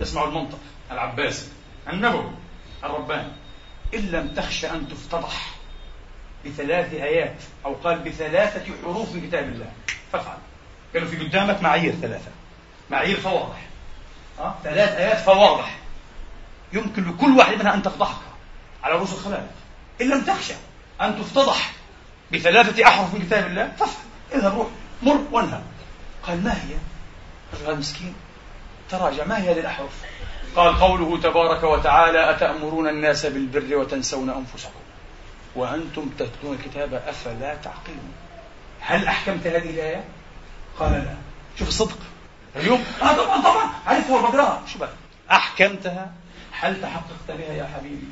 اسمعوا المنطق. العباسي النبوي الرباني إن لم تخش أن تفتضح بثلاث آيات أو قال بثلاثة حروف من كتاب الله فافعل. كانوا في قدامك معايير ثلاثة. معايير فواضح أه؟ ثلاث آيات فواضح يمكن لكل واحد منها أن تفضحك على رؤوس الخلائق إن لم تخشى أن تفتضح بثلاثة أحرف من كتاب الله فافعل اذهب روح مر وانهى قال ما هي؟ الرجل مسكين تراجع ما هي هذه الأحرف؟ قال قوله تبارك وتعالى أتأمرون الناس بالبر وتنسون أنفسكم وأنتم تتلون الكتاب أفلا تعقلون هل أحكمت هذه الآية؟ قال لا شوف الصدق اليوم. آه طبعا طبعا. عرفها وبقراها شو بقى؟ أحكمتها. هل تحققت بها يا حبيبي؟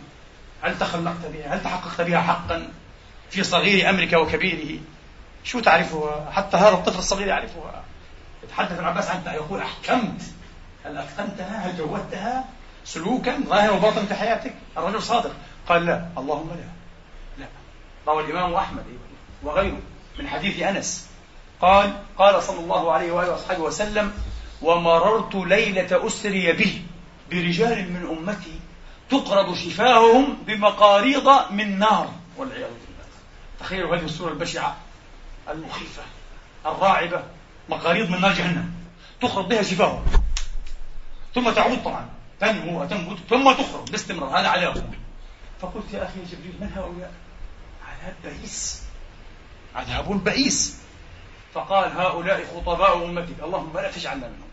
هل تخلقت بها؟ هل تحققت بها حقا في صغير أمرك وكبيره؟ شو تعرفها؟ حتى هذا الطفل الصغير يعرفها. يتحدث العباس عنها يقول أحكمت. هل أتقنتها؟ هل جودتها؟ سلوكا ظاهر وباطن في حياتك؟ الرجل صادق. قال لا. اللهم لا. لا. روى الإمام أحمد وغيره. من حديث أنس. قال قال صلى الله عليه وآله وصحبه وسلم ومررت ليلة أسري به برجال من أمتي تقرض شفاههم بمقاريض من نار والعياذ بالله. تخيلوا هذه الصورة البشعة المخيفة الراعبة مقاريض من نار جهنم. تخرج بها شفاههم ثم تعود طبعا. تنمو وتنبت ثم تخرج باستمرار. هذا عذاب. فقلت يا أخي جبريل من هؤلاء؟ عذاب بئيس. عذاب بئيس. فقال هؤلاء خطباء أمتك. اللهم لا تجعلنا منهم.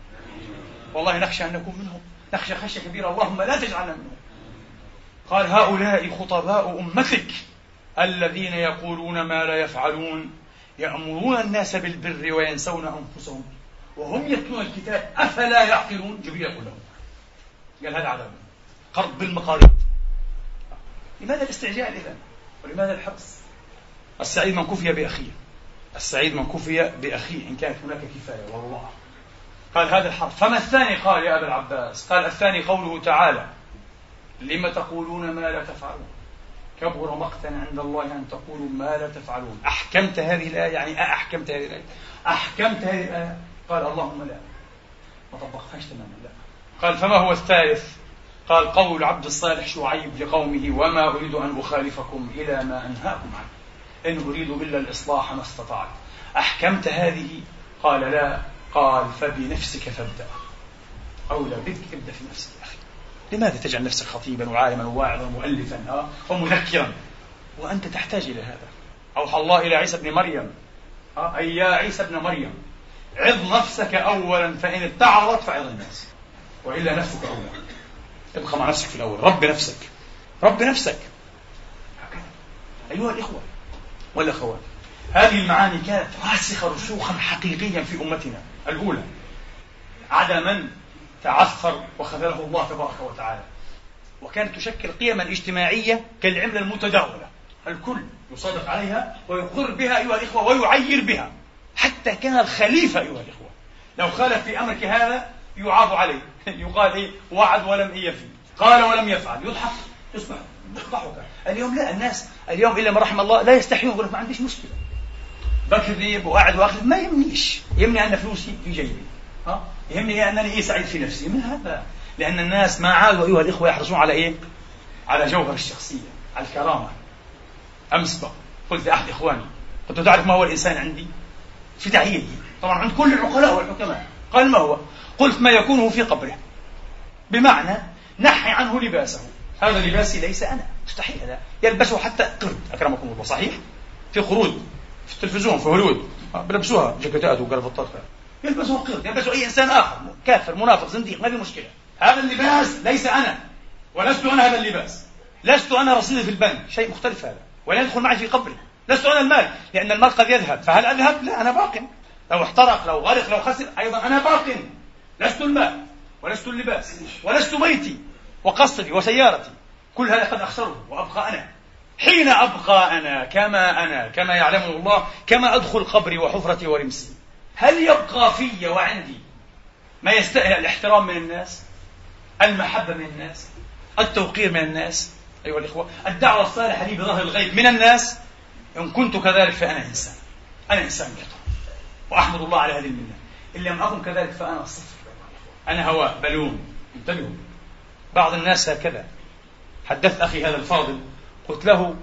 والله نخشى أن نكون منهم. نخشى خشية كبيرة. اللهم لا تجعلنا منهم. قال هؤلاء خطباء أمتك الذين يقولون ما لا يفعلون يأمرون الناس بالبر وينسون أنفسهم وهم يتلون الكتاب. أفلا يعقلون؟ جبريل يقول لهم. قال هذا عذاب. قرض بالمقاريض لماذا الاستعجال إذا ولماذا الحبس السعيد من كفي بأخيه. السعيد من كفي بأخيه. إن كانت هناك كفاية والله. قال هذا الحرف. فما الثاني؟ قال يا أبا العباس. قال الثاني قوله تعالى لم تقولون ما لا تفعلون. كبر مقتا عند الله أن تقولوا ما لا تفعلون. أحكمت هذه الآية؟ يعني أحكمت هذه الآية. أحكمت هذه الآية. قال اللهم لا. ما طبقتهاش تماما. لا. قال فما هو الثالث؟ قال قول عبد الصالح شعيب لقومه وما أريد أن أخالفكم إلى ما أنهاكم عنه. إن أريد إلا الإصلاح ما استطعت. أحكمت هذه؟ قال لا. قال فبنفسك فابدأ. أولى بك ابدأ في نفسك يا أخي. لماذا تجعل نفسك خطيبا وعالما وواعظا ومؤلفا ومذكرا؟ وأنت تحتاج إلى هذا. أوحى الله إلى عيسى بن مريم. أي يا عيسى ابن مريم عظ نفسك أولا فإن اتعظت فعظ الناس. وإلا نفسك أولا ابقى مع نفسك في الأول. رب نفسك. رب نفسك. هكذا. أيها الإخوة والأخوات هذه المعاني كانت راسخة رسوخا حقيقيا في أمتنا. الأولى عدا من تعثر وخذله الله تبارك وتعالى. وكانت تشكل قيما اجتماعية كالعملة المتداولة. الكل يصادق عليها ويقر بها أيها الإخوة ويعير بها حتى كان الخليفة أيها الإخوة. لو خالف في أمرك هذا يعاب عليه. يقال إيه وعد ولم يفي قال ولم يفعل. يضحك. يصبح يضحك. اليوم لا الناس اليوم إلا ما رحم الله لا يستحيون. يقول ما عنديش مشكلة. بكذب وقاعد واخذ ما يهمنيش. يهمني أن فلوسي في جيبي. ها؟ يهمني أنني إيه سعيد في نفسي. من هذا. لأن الناس ما عادوا أيها الإخوة يحرصون على إيه؟ على جوهر الشخصية على الكرامة. أمس قلت لأحد إخواني قلت تعرف ما هو الإنسان عندي؟ في تعيين طبعا عند كل العقلاء والحكماء. قال ما هو؟ قلت ما يكونه في قبره. بمعنى نحي عنه لباسه. هذا لباسي ليس أنا. مستحيل هذا. يلبسه حتى قرد. أكرمكم الله. صحيح؟ في قرود في التلفزيون في هوليوود بلبسوها جاكيتات وقرفطات يلبسه قرد يلبسه أي إنسان آخر كافر منافق زنديق ما في مشكلة. هذا اللباس ليس أنا ولست أنا هذا اللباس. لست أنا رصيدي في البنك. شيء مختلف هذا. ولا يدخل معي في قبري. لست أنا المال. لأن المال قد يذهب. فهل أذهب؟ لا أنا باق. لو احترق لو غرق لو خسر أيضا أنا باق. لست المال ولست اللباس ولست بيتي وقصري وسيارتي. كل هذا قد أخسره وأبقى أنا. حين أبقى أنا كما أنا كما يعلمه الله كما أدخل قبري وحفرتي ورمسي. هل يبقى في وعندي ما يستأهل الاحترام من الناس؟ المحبة من الناس؟ التوقير من الناس؟ أيها الإخوة الدعوة الصالحة لي بظهر الغيب من الناس إن كنت كذلك فأنا إنسان. أنا إنسان يطلع وأحمد الله على هذه المنة. إن لم أكن كذلك فأنا صفر. أنا هواء بلون انتبهوا. بعض الناس هكذا. حدثت أخي هذا الفاضل. قلت له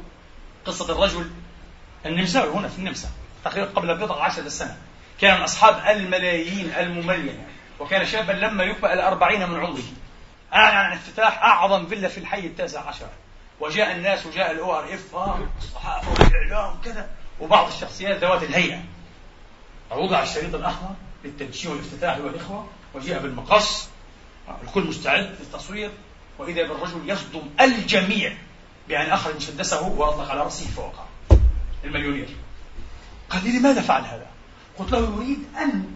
قصة الرجل النمساوي هنا في النمسا تقريبا قبل بضع عشرة سنة. كان من أصحاب الملايين المملينة وكان شابا لما يبلغ الأربعين من عمره. أعلن عن افتتاح أعظم فيلا في الحي التاسع عشر. وجاء الناس وجاء ال ORF الصحافة والإعلام وكذا وبعض الشخصيات ذوات الهيئة. وضع الشريط الأحمر للتدشين والافتتاح والإخوة وجاء بالمقص الكل مستعد للتصوير وإذا بالرجل يصدم الجميع. بأن أخرج مسدسه وأطلق على رأسه فوقع المليونير. قال لي لماذا فعل هذا؟ قلت له يريد أن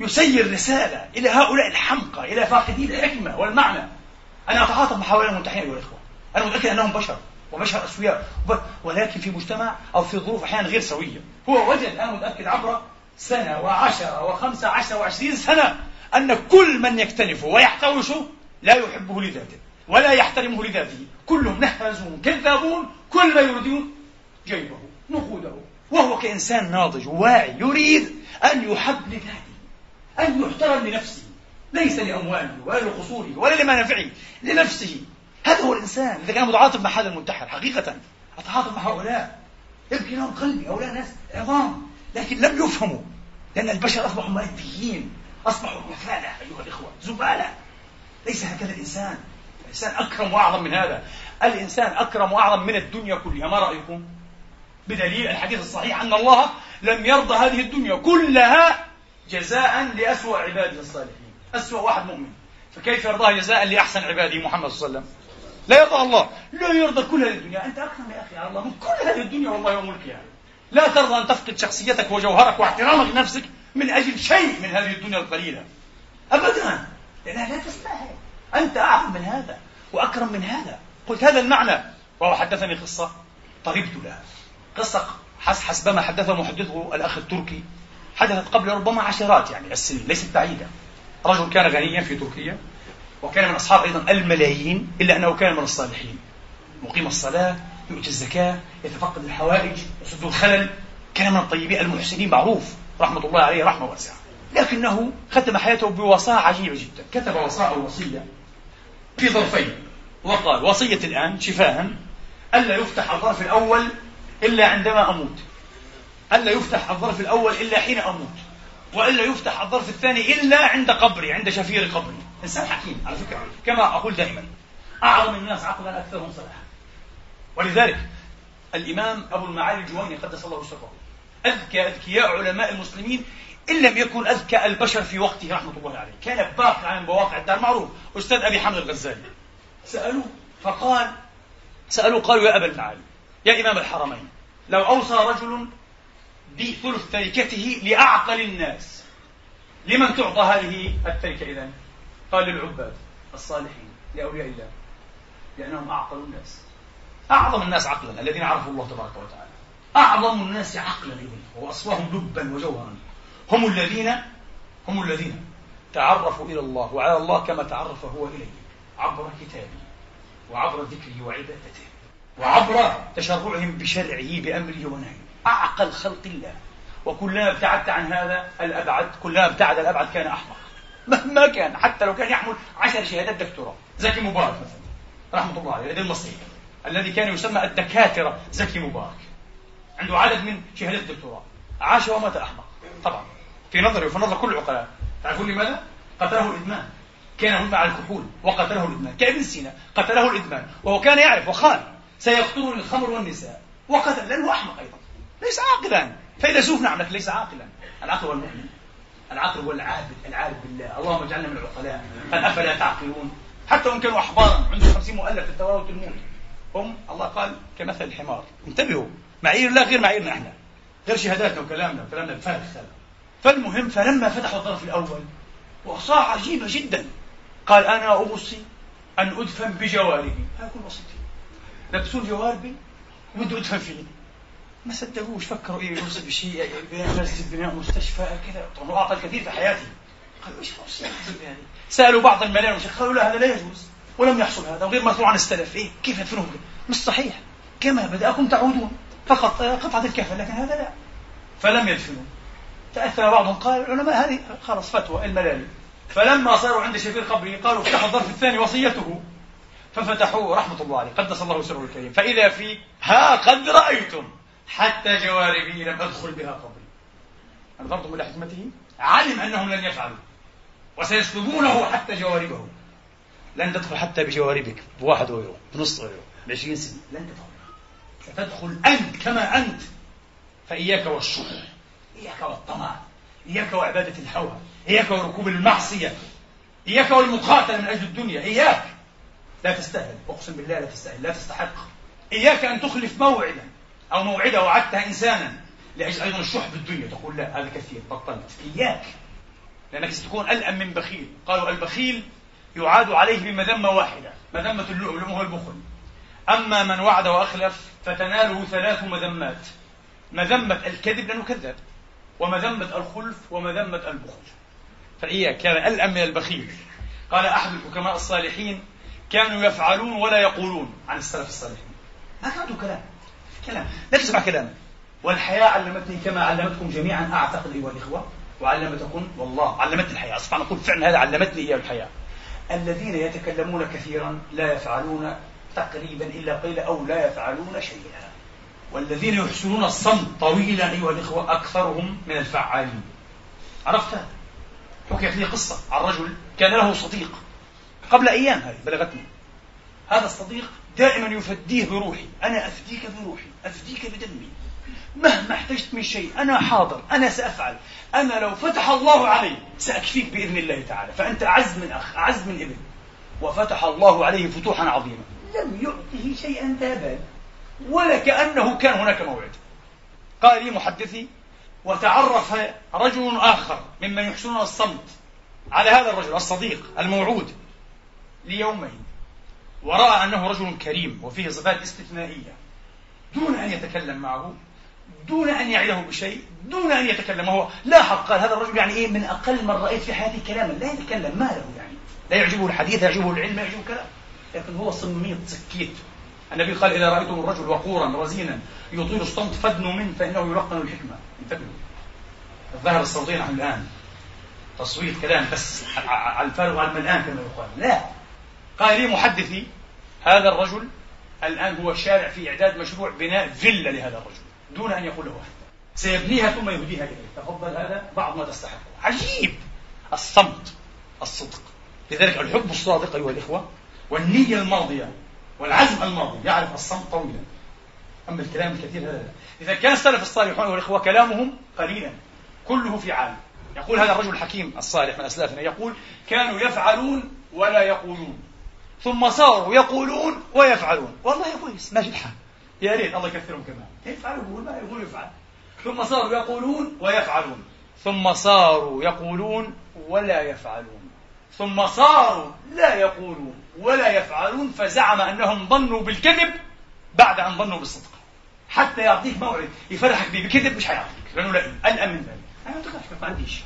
يسير رسالة إلى هؤلاء الحمقى إلى فاقدي الحكمة والمعنى. أنا أتعاطف مع هؤلاء المنتحين أيها الإخوة. أنا متأكد أنهم بشر وبشر أسوياء ولكن في مجتمع أو في ظروف أحيانا غير سوية. هو وجد أنا متأكد عبر سنة وعشرة وخمسة عشر وعشرين سنة أن كل من يكتنفه ويحتوشه لا يحبه لذاته. ولا يحترمه لذاته. كلهم نهازون كذابون كل ما يريدون جيبه نقوده وهو كإنسان ناضج وواعي يريد أن يحب لذاته أن يحترم لنفسه. ليس لأمواله ولا لقصوره ولا لمنافعه لنفسه. هذا هو الإنسان إذا كان متعاطف مع هذا المنتحر حقيقة. أتعاطف مع هؤلاء. يبكي لهم قلبي هؤلاء ناس عظام. لكن لم يفهموا لأن البشر أصبحوا مأديين أصبحوا مثالة أيها الإخوة زبالة. ليس هكذا الإنسان. الإنسان أكرم وأعظم من هذا. الإنسان أكرم وأعظم من الدنيا كلها. ما رأيكم؟ بدليل الحديث الصحيح أن الله لم يرضى هذه الدنيا كلها جزاء لأسوأ عباده الصالحين. أسوأ واحد مؤمن. فكيف يرضاها جزاء لأحسن عباده محمد صلى الله عليه وسلم؟ لا يرضى الله. لا يرضى كل هذه الدنيا. أنت أكرم يا أخي على الله من كل هذه الدنيا والله وملكها لا ترضى أن تفقد شخصيتك وجوهرك واحترامك لنفسك من أجل شيء من هذه الدنيا القليلة. أبدا. لأنها لا تستاهل. أنت أعظم من هذا وأكرم من هذا. قلت هذا المعنى. وهو حدثني قصة طربت لها. قصة حسب ما حدثه محدثه الأخ التركي. حدثت قبل ربما عشرات يعني السنين ليست بعيدة. رجل كان غنيا في تركيا وكان من أصحاب أيضا الملايين إلا أنه كان من الصالحين. مقيم الصلاة يؤتي الزكاة يتفقد الحوائج يسد الخلل. كان من الطيبين المحسنين معروف. رحمة الله عليه رحمة واسعة. لكنه ختم حياته بوصاة عجيبة جدا. كتب وصاة أو وصية. في ظرفين. وقال وصية الآن شفاها ألا يفتح الظرف الأول إلا عندما أموت. ألا يفتح الظرف الأول إلا حين أموت. وإلا يفتح الظرف الثاني إلا عند قبري عند شفير قبري. إنسان حكيم على فكرة كما أقول دائما. أعظم الناس عقلا أكثرهم صلاحا. ولذلك الإمام أبو المعالي الجويني قدس الله سره أذكى أذكياء علماء المسلمين إن لم يكن أذكى البشر في وقته رحمة الله عليه. كان باقي عن بواقع الدار معروف. أستاذ أبي حمد الغزالي. سألوه. فقال سألوه قالوا يا أبا المعالي يا إمام الحرمين لو أوصى رجل بثلث تركته لأعقل الناس لمن تعطى هذه التركة إذا؟ قال للعباد الصالحين لأولياء الله لأنهم أعقل الناس. أعظم الناس عقلا الذين عرفوا الله تبارك وتعالى. أعظم الناس عقلا وأصفاهم لبا وجوهرا. هم الذين هم الذين تعرفوا إلى الله وعلى الله كما تعرف هو إليه عبر كتابه وعبر ذكره وعبادته وعبر تشرعهم بشرعه بأمره ونهيه. أعقل خلق الله. وكلما ابتعدت عن هذا الأبعد كلما ابتعد الأبعد كان أحمق. مهما كان حتى لو كان يحمل عشر شهادات دكتوراه. زكي مبارك مثلا. رحمة الله عليه. المصري الذي كان يسمى الدكاترة. زكي مبارك. عنده عدد من شهادات الدكتوراه عاش ومات أحمق. طبعا. في نظري وفي نظر كل العقلاء. تعرفون لماذا؟ قتله الإدمان. كان مع الكحول وقتله الإدمان. كابن سينا قتله الإدمان. وهو كان يعرف وخال سيقتلني الخمر والنساء. وقتل لأنه أحمق أيضا. ليس عاقلا. فيلسوف نعم لكن ليس عاقلا. العقل هو المؤمن. العقل هو العابد العارف بالله. اللهم اجعلنا من العقلاء. قال أفلا تعقلون؟ حتى وإن كانوا أحبارا. عندهم خمسين مؤلف في التوراة والتلمود هم الله قال كمثل الحمار. انتبهوا. معايير الله غير معاييرنا إحنا. غير شهاداتنا وكلامنا. وكلامنا الفارغ فالمهم فلما فتحوا الطرف الأول وصاع عجيبة جدا قال أنا أوصي أن أدفن بجواربي. هذا كل وصيتي لبسوا جواربي وبده أدفن فيه. ما صدقوش فكروا إيه يوصل بشيء مسجد بناء مستشفى كذا. طبعا أعطى الكثير في حياتي قالوا إيش يعني سألوا بعض الملايين قالوا؟ لا هذا لا يجوز ولم يحصل هذا وغير مرفوع عن السلف. إيه؟ كيف يدفنوه؟ مش صحيح. كما بدأكم تعودون. فقط قطعة الكفن لكن هذا لا. فلم يدفنوا تأثر بعضهم. قال العلماء هذه خلاص فتوى الملالي فلما صاروا عند شفير قبره قالوا افتحوا الظرف الثاني وصيته. ففتحوه رحمة الله عليه قدس الله سره الكريم. فإذا في ها قد رأيتم حتى جواربي لم أدخل بها قبري. أنظرتم إلى حكمته؟ علم أنهم لن يفعلوا. وسيسلبونه حتى جواربه. لن تدخل حتى بجواربك. بواحد أورو بنص أورو بعشرين سنة. لن تدخل. ستدخل أنت كما أنت. فإياك والشح إياك والطمع إياك وعبادة الهوى إياك وركوب المعصية إياك والمقاتلة من أجل الدنيا إياك. لا تستاهل أقسم بالله لا تستاهل لا تستحق. إياك أن تخلف موعدا أو موعدة وعدتها إنسانا لأجل أيضا الشح بالدنيا. تقول لا هذا كثير بطلت. إياك. لأنك ستكون ألأم من بخيل. قالوا البخيل يعاد عليه بمذمة واحدة مذمة اللؤلؤ هو البخل. أما من وعد وأخلف فتناله ثلاث مذمات. مذمة الكذب لأنه كذب ومذمة الخلف ومذمة البخل. فإياك كان ألأم من البخيل. قال أحد الحكماء الصالحين كانوا يفعلون ولا يقولون عن السلف الصالحين. ما كان عنده كلام؟ كلام. لا تسمع كلامه والحياة علمتني كما علمتكم جميعا أعتقد أيها الإخوة وعلمتكم والله علمتني الحياة. أصبح نقول فعلا هذا علمتني إياه الحياة. الذين يتكلمون كثيرا لا يفعلون تقريبا إلا قليلا أو لا يفعلون شيئا. والذين يحسنون الصمت طويلا أيها الإخوة أكثرهم من الفعالين. عرفت؟ هذا حكيت لي قصة عن رجل كان له صديق قبل أيام هذه بلغتني. هذا الصديق دائما يفديه بروحي أنا أفديك بروحي أفديك بدمي. مهما احتجت من شيء أنا حاضر أنا سأفعل. أنا لو فتح الله علي سأكفيك بإذن الله تعالى. فأنت أعز من أخ أعز من ابن. وفتح الله عليه فتوحا عظيمة لم يعطه شيئا ذا ولا كأنه كان هناك موعد. قال لي محدثي وتعرف رجل آخر ممن يحسنون الصمت على هذا الرجل الصديق الموعود ليومين ورأى أنه رجل كريم وفيه صفات استثنائية دون أن يتكلم معه دون أن يعده بشيء دون أن يتكلم. هو لاحظ قال هذا الرجل يعني إيه؟ من أقل من رأيت في حياتي كلاما. لا يتكلم. ما له يعني؟ لا يعجبه الحديث يعجبه العلم يعجبه كلام لكن هو صميت سكيت. النبي قال إذا رأيتم الرجل وقورا رزينا يطيل الصمت فادنوا منه فإنه يلقن الحكمة. انتبهوا. الظاهر الصوتي نحن الآن. تصويت كلام بس على الفارغ وعلى الملآن كما يقال. لا. قال لي محدثي هذا الرجل الآن هو شارع في إعداد مشروع بناء فيلا لهذا الرجل دون أن يقول له أحد. سيبنيها ثم يهديها إليه. تفضل هذا؟ بعض ما تستحق. عجيب! الصمت الصدق. لذلك الحب الصادق أيها الإخوة والنية الماضية والعزم الماضي يعرف الصمت طويلا. أما الكلام الكثير هذا. لا إذا كان السلف الصالحون والإخوة كلامهم قليلا كله في عال يقول هذا الرجل الحكيم الصالح من أسلافنا يقول كانوا يفعلون ولا يقولون. ثم صاروا يقولون ويفعلون. والله كويس ماشي الحال. يا ريت الله يكثرهم كمان. يفعل يقول ما يقول يفعل. ثم صاروا يقولون ويفعلون. ثم صاروا يقولون ولا يفعلون. ثم صاروا لا يقولون. ولا يفعلون فزعم أنهم ظنوا بالكذب بعد أن ظنوا بالصدق. حتى يعطيك موعد يفرحك به بكذب مش حيعطيك. لأنه لا قلقان من ذلك أنا ما عنديش.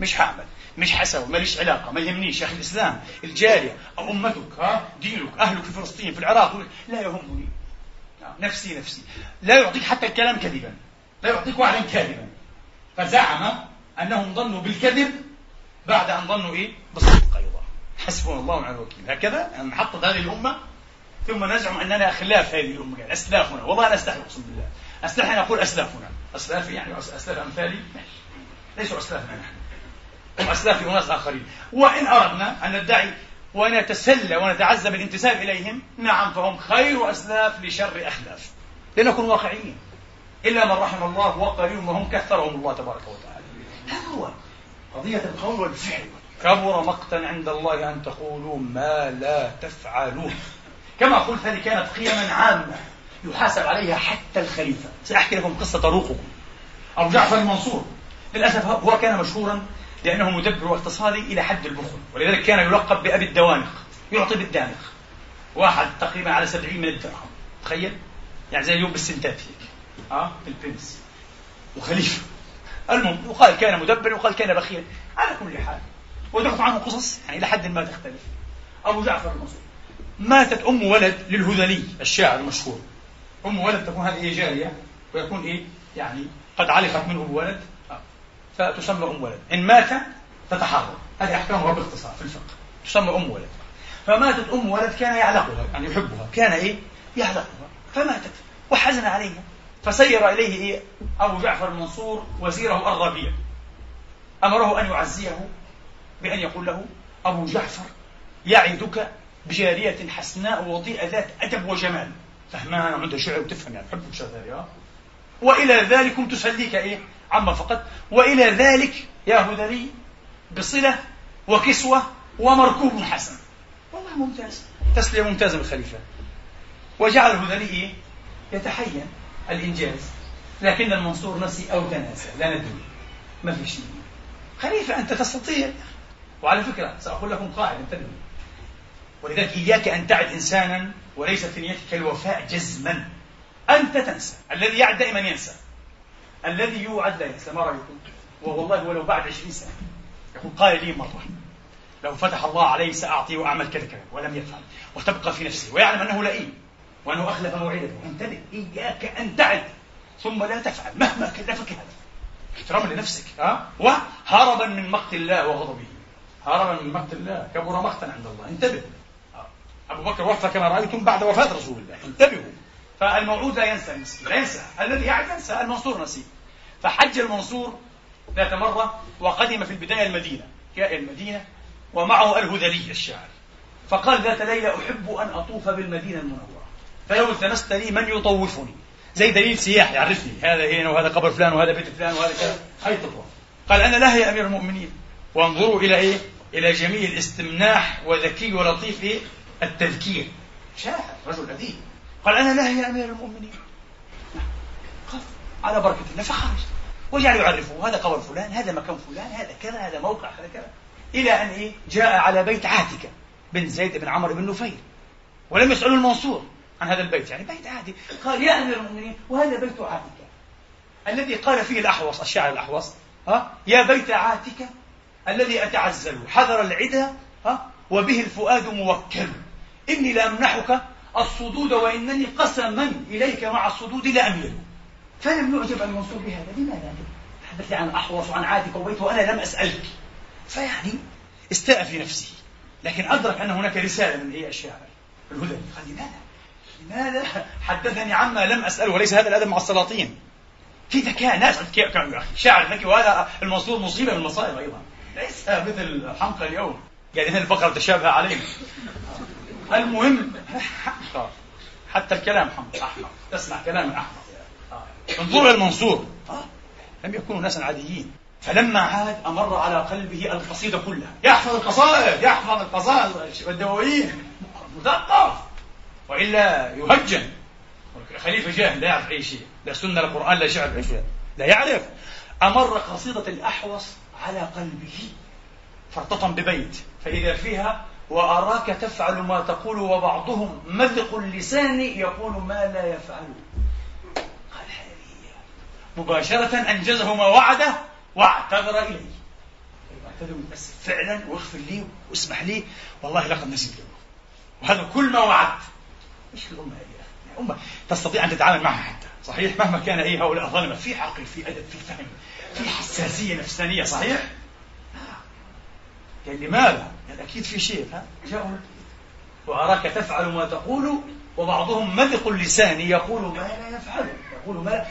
مش هعمل مش حسوي ماليش علاقة ما يهمنيش. يا أخي الإسلام الجارية أو أمتك ها دينك أهلك في فلسطين في العراق لا يهمني. نفسي نفسي. لا يعطيك حتى الكلام كذبا. لا يعطيك وعدا كاذبا. فزعم أنهم ظنوا بالكذب بعد أن ظنوا إيه؟ بالصدق. حسبنا الله ونعم الوكيل. هكذا نحطط هذه الأمة ثم نزعم أننا خلاف هذه الأمة. يعني اسلافنا والله أنا أستحي أقسم بالله. أستحي أن أقول اسلافنا اسلافي يعني أسلاف أمثالي؟ ليسوا أسلافنا نحن. هم اسلاف أناس آخرين. وإن أردنا أن ندعي ونتسلى ونتعزى بالانتساب إليهم نعم فهم خير أسلاف لشر أخلاف. لنكن واقعيين. إلا من رحم الله وقليل وهم كثرهم الله تبارك وتعالى. هذا هو قضية القول والفعل. كبر مقتا عند الله أن تقولوا ما لا تفعلون. كما قلت هذه كانت قيما عامة يحاسب عليها حتى الخليفة. سأحكي لكم قصة طروقكم أبو جعفر المنصور للأسف هو كان مشهورا لأنه مدبر واقتصادي إلى حد البخل ولذلك كان يلقب بأبي الدوانق يعطي بالدانق. واحد تقريبا على سبعين من الدرهم. تخيل؟ يعني زي اليوم بالسنتات هيك آه؟ بالبنس. وخليفة. المهم يقال كان مدبر وقال كان بخيلا على كل حال وتعرف عنه قصص يعني إلى حد ما تختلف. أبو جعفر المنصور. ماتت أم ولد للهذلي الشاعر المشهور. أم ولد تكون هذه جارية ويكون إيه يعني قد علقت منه الولد فتسمى أم ولد. إن مات تتحرر. هذه أحكامها باختصار في الفقه. تسمى أم ولد. فماتت أم ولد كان يعلقها يعني يحبها. كان إيه؟ يعلقها. فماتت وحزن عليها. فسير إليه إيه؟ أبو جعفر المنصور وزيره الربيع أمره أن يعزيه بأن يقول له أبو جعفر يعدك بجارية حسناء وضيئة ذات أدب وجمال. فهمها عندها شعر وتفهم يعني تحب شغال وإلى ذلك تسليك إيه عما فقط. وإلى ذلك يا هذلي بصلة وكسوة ومركوب حسن. والله ممتاز. تسلية ممتازة بالخليفة وجعل الهذلي إيه؟ يتحين الإنجاز. لكن المنصور نسي أو تناسى لا ندري. ما في شيء خليفة أنت تستطيع. وعلى فكرة سأقول لكم قاعدة انتبهوا. ولذلك إياك أن تعد إنسانا وليس في نيتك الوفاء جزما. أنت تنسى. الذي يعد دائما ينسى. الذي يوعد لا ينسى. ما رأيكم؟ والله ولو بعد عشرين سنة. يقول قال لي مرة لو فتح الله عليه سأعطي وأعمل كذا كذا ولم يفعل. وتبقى في نفسه ويعلم أنه لئيم. وأنه أخلف موعده انتبه إياك أن تعد. ثم لا تفعل. مهما كلفك هذا. احتراما لنفسك. ها؟ وهربا من مقت الله وغضبه. هربا من مقت الله. كبر مقتا عند الله. انتبه أبو بكر وفى كما رأيتم بعد وفاة رسول الله. انتبهوا. فالموعود لا ينسى المسكين لا ينسى. الذي يعد ينسى المنصور نسي فحج المنصور ذات مرة وقدم في البداية المدينة جاء المدينة ومعه الهذلي الشاعر. فقال ذات ليلة أحب أن أطوف بالمدينة المنورة. فلو التمست لي من يطوفني؟ زي دليل سياحي يعرفني. هذا هنا وهذا قبر فلان وهذا بيت فلان وهذا كذا. هاي تطوف قال أنا لا يا أمير المؤمنين. وانظروا إلى إيه؟ إلى جميل استمناح وذكي ولطيف إيه التذكير. شاعر رجل أديب. قال أنا يا أمير المؤمنين. قف على بركة الله فخرج. وجعل يعرفه هذا قبر فلان هذا مكان فلان هذا كذا هذا موقع هذا كذا. إلى أن إيه؟ جاء على بيت عاتكة بن زيد بن عمرو بن نفيل ولم يسألوا المنصور عن هذا البيت يعني بيت عادي قال يا أمير المؤمنين وهذا بيت عاتكة. الذي قال فيه الأحوص الشاعر الأحوص ها؟ يا بيت عاتكة الذي أتعزل حذر العدا وبه الفؤاد موكل. إني لأمنحك الصدود وإنني قسما إليك مع الصدود لأميل فلم يعجب المنصور بهذا لماذا؟ تحدث عن أحوص وعن عاتك وبيت وأنا لم أسألك. فيعني استاء في نفسه لكن أدرك أن هناك رسالة من إيه الشاعر الهدى. قال لماذا؟ لماذا؟ حدثني عما لم أسأله وليس هذا الأدب مع السلاطين. في ذكاء ناس كانوا يا أخي؟ شاعر ذكي وهذا المنصور مصيبة من المصائب أيضا. ليس مثل حمقى اليوم. يعني الفقرة تشابه علينا المهم حتى الكلام حمق أحمق. تسمع كلام أحمق انظروا المنصور لم يكونوا ناسا عاديين. فلما عاد أمر على قلبه القصيدة كلها. يحفظ القصائد يحفظ القصائد والدواوين. مثقف وإلا يهجن. خليفة جاهل لا يعرف أي شيء. لا سنة لا قرآن لا شعر. لا يعرف. أمر قصيدة الأحوص على قلبه فارتطم ببيت فإذا فيها وأراك تفعل ما تقول وبعضهم مذق اللسان يقول ما لا يفعل. قال هذه مباشرة أنجزه ما وعده واعتذر إليه اعتذر بس فعلا واغفر لي واسمح لي. والله لقد نسيت وهذا كل ما وعدت. إيش الأمة هذه أمة تستطيع أن تتعامل معها حتى. صحيح مهما كان أي هؤلاء ظلمة في عقل في أدب في فهم. في حساسية نفسانية صحيح؟ يعني لماذا؟ يعني أكيد في شيء. ها؟ وأراك تفعل ما تقول وبعضهم مذق اللسان يقول ما لا يفعل. يقول ما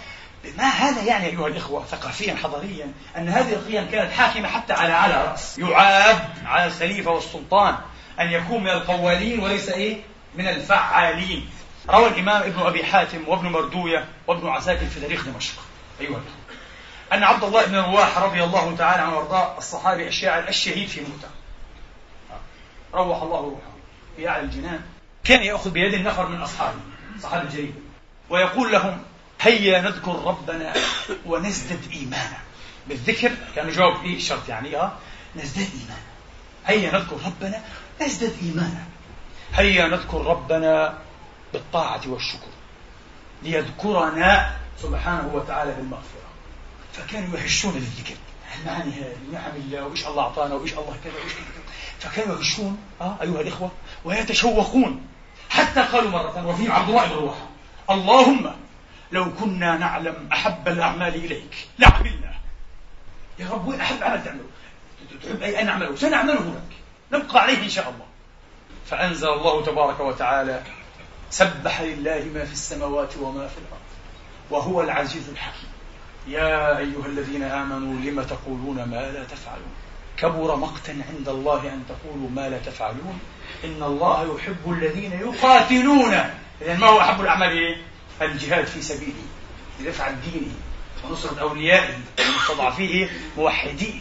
ما هذا يعني أيها الإخوة ثقافيا حضاريا أن هذه القيم كانت حاكمة حتى على على رأس. يعاب على الخليفة والسلطان أن يكون من القوالين وليس إيه؟ من الفعالين. روى الإمام ابن أبي حاتم وابن مردوية وابن عساكر في تاريخ دمشق. أيها الإخوة. أن عبد الله بن رواح رضي الله تعالى عنه وأرضاه الصحابي الشاعر الشهيد في موته روح الله روحه في أعلى الجنان. كان يأخذ بيد النفر من أصحابه صحابي الجليل. ويقول لهم هيا نذكر ربنا ونزدد إيمانا. بالذكر كان جواب إيه شرط يعني آه نزداد إيمانا. هيا نذكر ربنا نزدد إيمانا. هيا نذكر ربنا بالطاعة والشكر. ليذكرنا سبحانه وتعالى بالمغفرة. فكانوا يهشون للذكر المعاني هذه نعم الله وإيش الله أعطانا وإيش الله كذا وإيش كذا. فكانوا يهشون آه أيها الإخوة ويتشوقون. حتى قالوا مرة وفيهم عبد الله بن رواحه اللهم لو كنا نعلم أحب الأعمال إليك لعملنا. يا رب وين أحب عمل تعمله؟ تحب أي أن نعمله؟ سنعمله لك. نبقى عليه إن شاء الله. فأنزل الله تبارك وتعالى سبح لله ما في السماوات وما في الأرض وهو العزيز الحكيم. يا أيها الذين آمنوا لم تقولون ما لا تفعلون؟ كبر مقتا عند الله أن تقولوا ما لا تفعلون. إن الله يحب الذين يقاتلون. إذا ما هو أحب الأعمال؟ إيه؟ الجهاد في سبيله لدفع دينه ونصرة أوليائه ومستضعفيه موحديه.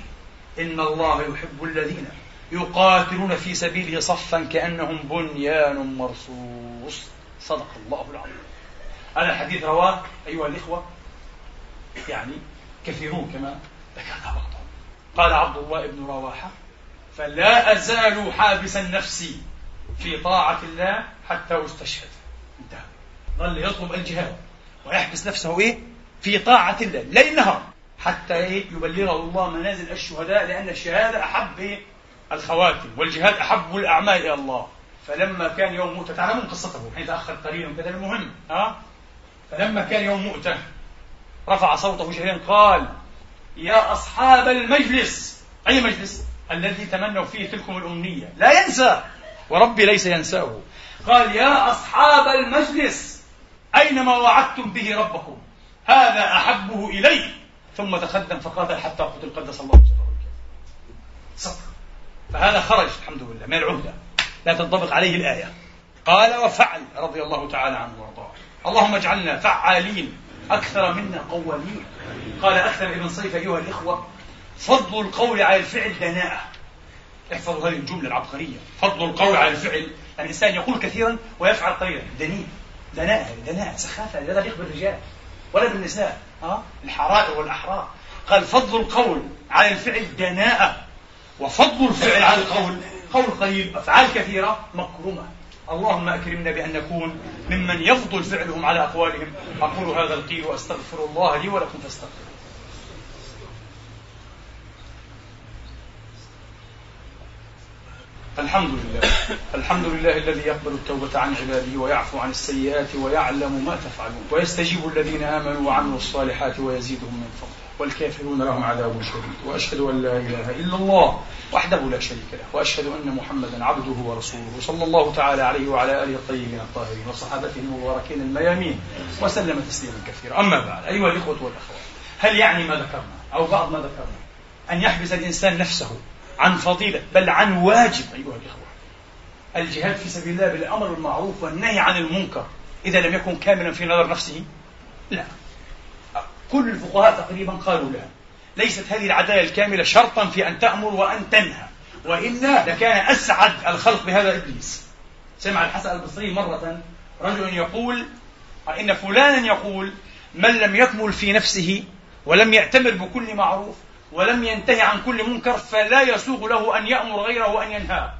إن الله يحب الذين يقاتلون في سبيله صفا كأنهم بنيان مرصوص. صدق الله العظيم. هذا الحديث رواه أيها الإخوة يعني كثيرون كما ذكرنا بعضهم قال عبد الله بن رواحة فلا أزال حابسا نفسي في طاعة الله حتى أستشهد. انتهى. ظل يطلب الجهاد ويحبس نفسه إيه؟ في طاعة الله ليل نهار حتى إيه؟ يبلغه الله منازل الشهداء لأن الشهادة أحب إيه؟ الخواتم والجهاد أحب الأعمال إلى الله. فلما كان يوم مؤتة تعلمون قصته حين تأخر قليلا كذا المهم ها؟ فلما كان يوم مؤتة رفع صوته شهيرا قال يا أصحاب المجلس. أي مجلس؟ الذي تمنوا فيه تلكم الأمنية. لا ينسى وربي ليس ينساه. قال يا أصحاب المجلس أين ما وعدتم به ربكم هذا أحبه إلي. ثم تقدم فقاتل حتى قتل قدس الله سره صبر فهذا خرج الحمد لله من العهدة. لا تنطبق عليه الآية. قال وفعل رضي الله تعالى عنه وارضاه. اللهم اجعلنا فعالين. أكثر منا قوالين قال أكثر ابن صيف أيها الإخوة فضل القول على الفعل دناءة. احفظوا هذه الجملة العبقرية. فضل القول على الفعل. الإنسان يقول كثيرا ويفعل قليلا دنيء. دناءة دناءة سخافة. لا تليق بالرجال ولا بالنساء. ها الحرائر والأحرار. قال فضل القول على الفعل دناءة. وفضل الفعل على القول قول قليل. أفعال كثيرة مكرمة اللهم أكرمنا بأن نكون ممن يفضل فعلهم على أقوالهم. أقول هذا القيل وأستغفر الله لي ولكم فاستغفروا الحمد لله. الحمد لله الذي يقبل التوبة عن عباده ويعفو عن السيئات ويعلم ما تفعلون. ويستجيب الذين آمنوا وعملوا الصالحات ويزيدهم من فضله. والكافرون لهم عذاب شديد. وأشهد أن لا إله إلا الله وحده لا شريك له. وأشهد أن محمدا عبده ورسوله. صلى الله تعالى عليه وعلى آله الطيبين الطاهرين وصحابته المباركين الميامين وسلم تسليما كثيرا. أما بعد أيها الإخوة والأخوات هل يعني ما ذكرنا أو بعض ما ذكرنا أن يحبس الإنسان نفسه عن فضيلة بل عن واجب أيها الإخوة. الجهاد في سبيل الله بالأمر بالمعروف والنهي عن المنكر إذا لم يكن كاملا في نظر نفسه؟ لا. كل الفقهاء تقريبا قالوا لها ليست هذه العدالة الكاملة شرطا في أن تأمر وأن تنهى. وإلا لكان أسعد الخلق بهذا إبليس. سمع الحسن البصري مرة رجل يقول إن فلانا يقول من لم يكمل في نفسه ولم يأتمر بكل معروف ولم ينتهي عن كل منكر فلا يسوغ له أن يأمر غيره وأن ينهاه.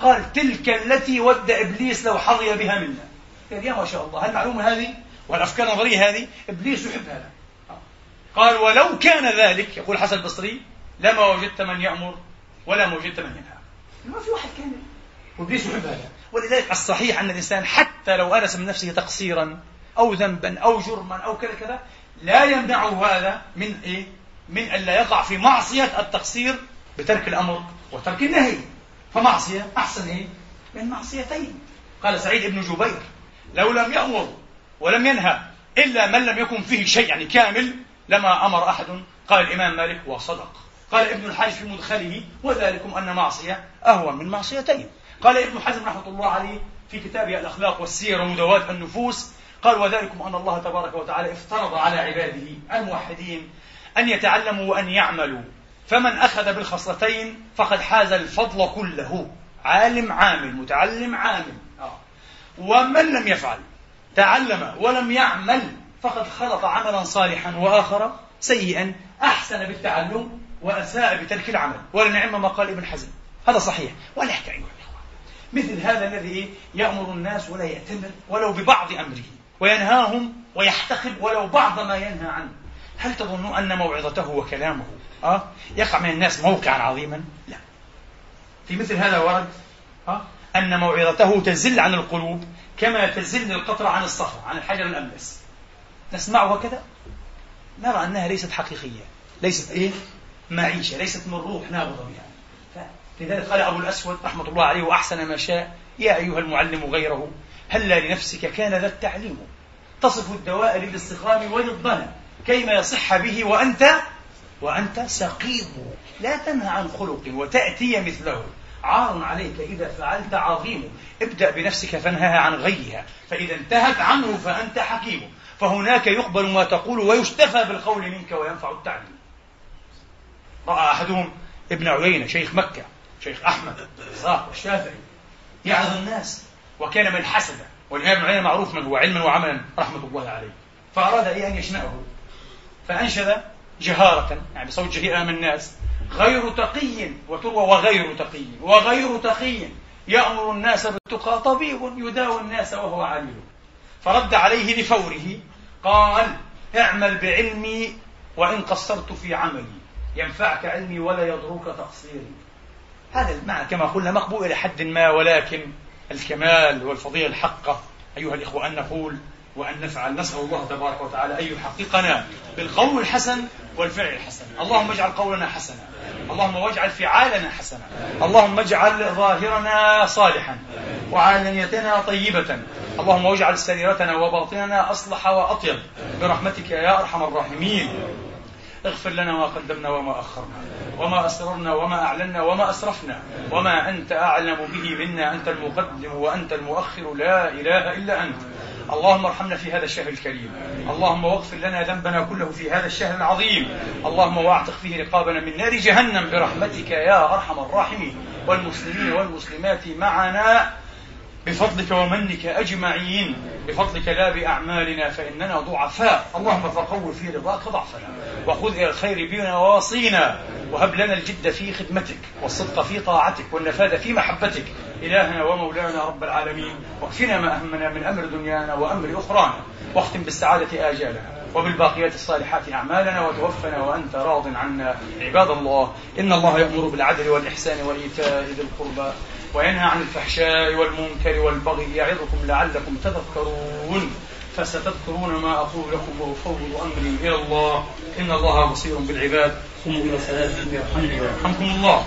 قال تلك التي ود إبليس لو حظي بها منا. قال يا ما شاء الله هالمعلومة هذه؟ والأفكار النظرية هذه؟ إبليس يحب هذا. قال ولو كان ذلك يقول حسن البصري لما وجدت من يأمر ولا وجدت من ينهى. ما في واحد كامل. وإبليس يحب هذا. ولذلك الصحيح أن الإنسان حتى لو أنس من نفسه تقصيرا أو ذنبا أو جرما أو كذا كذا لا يمنعه هذا من إيه؟ من الا يقع في معصية التقصير بترك الأمر وترك النهي. فمعصية أحسن إيه؟ من معصيتين. قال سعيد بن جبير لو لم يأمر ولم ينهى إلا من لم يكن فيه شيء يعني كامل لما أمر أحد قال الإمام مالك وصدق. قال ابن الحاج في مدخله وذلكم أن معصية أهون من معصيتين. قال ابن حزم رحمة الله عليه في كتابه الأخلاق والسير ومدوات النفوس قال وذلكم أن الله تبارك وتعالى افترض على عباده الموحدين أن يتعلموا وأن يعملوا. فمن أخذ بالخصلتين فقد حاز الفضل كله. عالم عامل متعلم عامل. ومن لم يفعل تعلم ولم يعمل فقد خلط عملا صالحا وآخر سيئا. أحسن بالتعلم وأساء بترك العمل. ولنعم ما قال ابن حزم. هذا صحيح. ولا أيها الإخوة مثل هذا الذي يأمر الناس ولا يأتمر ولو ببعض أمره. وينهاهم ويحتقب ولو بعض ما ينهى عنه. هل تظنون أن موعظته وكلامه أه؟ يقع من الناس موقعا عظيما؟ لا في مثل هذا ورد أه؟ أن موعظته تزل عن القلوب كما تزل القطرة عن الصخر عن الحجر الأملس نسمعها كذا نرى أنها ليست حقيقية ليست إيه معيشة ليست من روح نابضة بها لذلك قال أبو الأسود رحمة الله عليه وأحسن ما شاء يا أيها المعلم غيره هلا لنفسك كان ذا التعليم تصف الدواء للاستقام وللظلم كيما يصح به وأنت وأنت سقيم. لا تنهى عن خلق وتأتي مثله. عار عليك إذا فعلت عظيم. ابدأ بنفسك فانهها عن غيها. فإذا انتهت عنه فأنت حكيم. فهناك يقبل ما تقول ويشتفى بالقول منك وينفع التعليم. رأى أحدهم ابن عيينة شيخ مكة شيخ أحمد الرزاق والشافعي يعظ الناس وكان من حسد والإمام ابن عيينة معروف من هو علما وعملا رحمة الله عليه. فأراد إيه أن يشنأه. فأنشد جهارة يعني بصوت جهير أمام الناس. غير تقي وتروى وغير تقي وغير تقي يأمر الناس بالتقى طبيب يداوي الناس وهو عليل فرد عليه لفوره قال اعمل بعلمي وإن قصرت في عملي. ينفعك علمي ولا يضرك تقصيري. هذا المعنى كما قلنا مقبول إلى حد ما ولكن الكمال والفضيلة الحقة أيها الإخوة أن نقول وأن نفعل نسأل الله تبارك وتعالى أن يحققنا بالقول الحسن والفعل الحسن. اللهم اجعل قولنا حسنا. اللهم واجعل فعالنا حسنا. اللهم اجعل ظاهرنا صالحا وعلانيتنا طيبة. اللهم واجعل سريرتنا وباطننا أصلح وأطيب. برحمتك يا أرحم الراحمين. اغفر لنا ما قدمنا وما أخرنا وما أسررنا وما أعلنا وما أسرفنا وما أنت أعلم به منا. أنت المقدم وأنت المؤخر. لا إله إلا أنت. اللهم ارحمنا في هذا الشهر الكريم. اللهم واغفر لنا ذنبنا كله في هذا الشهر العظيم. اللهم واعتق فيه رقابنا من نار جهنم برحمتك يا أرحم الراحمين. والمسلمين والمسلمات معنا. بفضلك ومنك أجمعين. بفضلك لا بأعمالنا فإننا ضعفاء. اللهم فقو في رضاك ضعفنا وخذ إلى الخير بنا وواصينا وهب لنا الجد في خدمتك. والصدق في طاعتك. والنفاذ في محبتك. إلهنا ومولانا رب العالمين. واكفنا ما أهمنا من أمر دنيانا وأمر أخرانا. واختم بالسعادة آجالنا وبالباقيات الصالحات أعمالنا. وتوفنا وأنت راض عنا. عباد الله إن الله يأمر بالعدل والإحسان وإيتاء ذي القربى. وينهى عن الفحشاء والمنكر والبغي يعظكم لعلكم تذكرون فستذكرون ما أقول لكم وأفوض أمري إلى الله إن الله بصير بالعباد قوموا إلى صلاتكم ويرحمكم الله.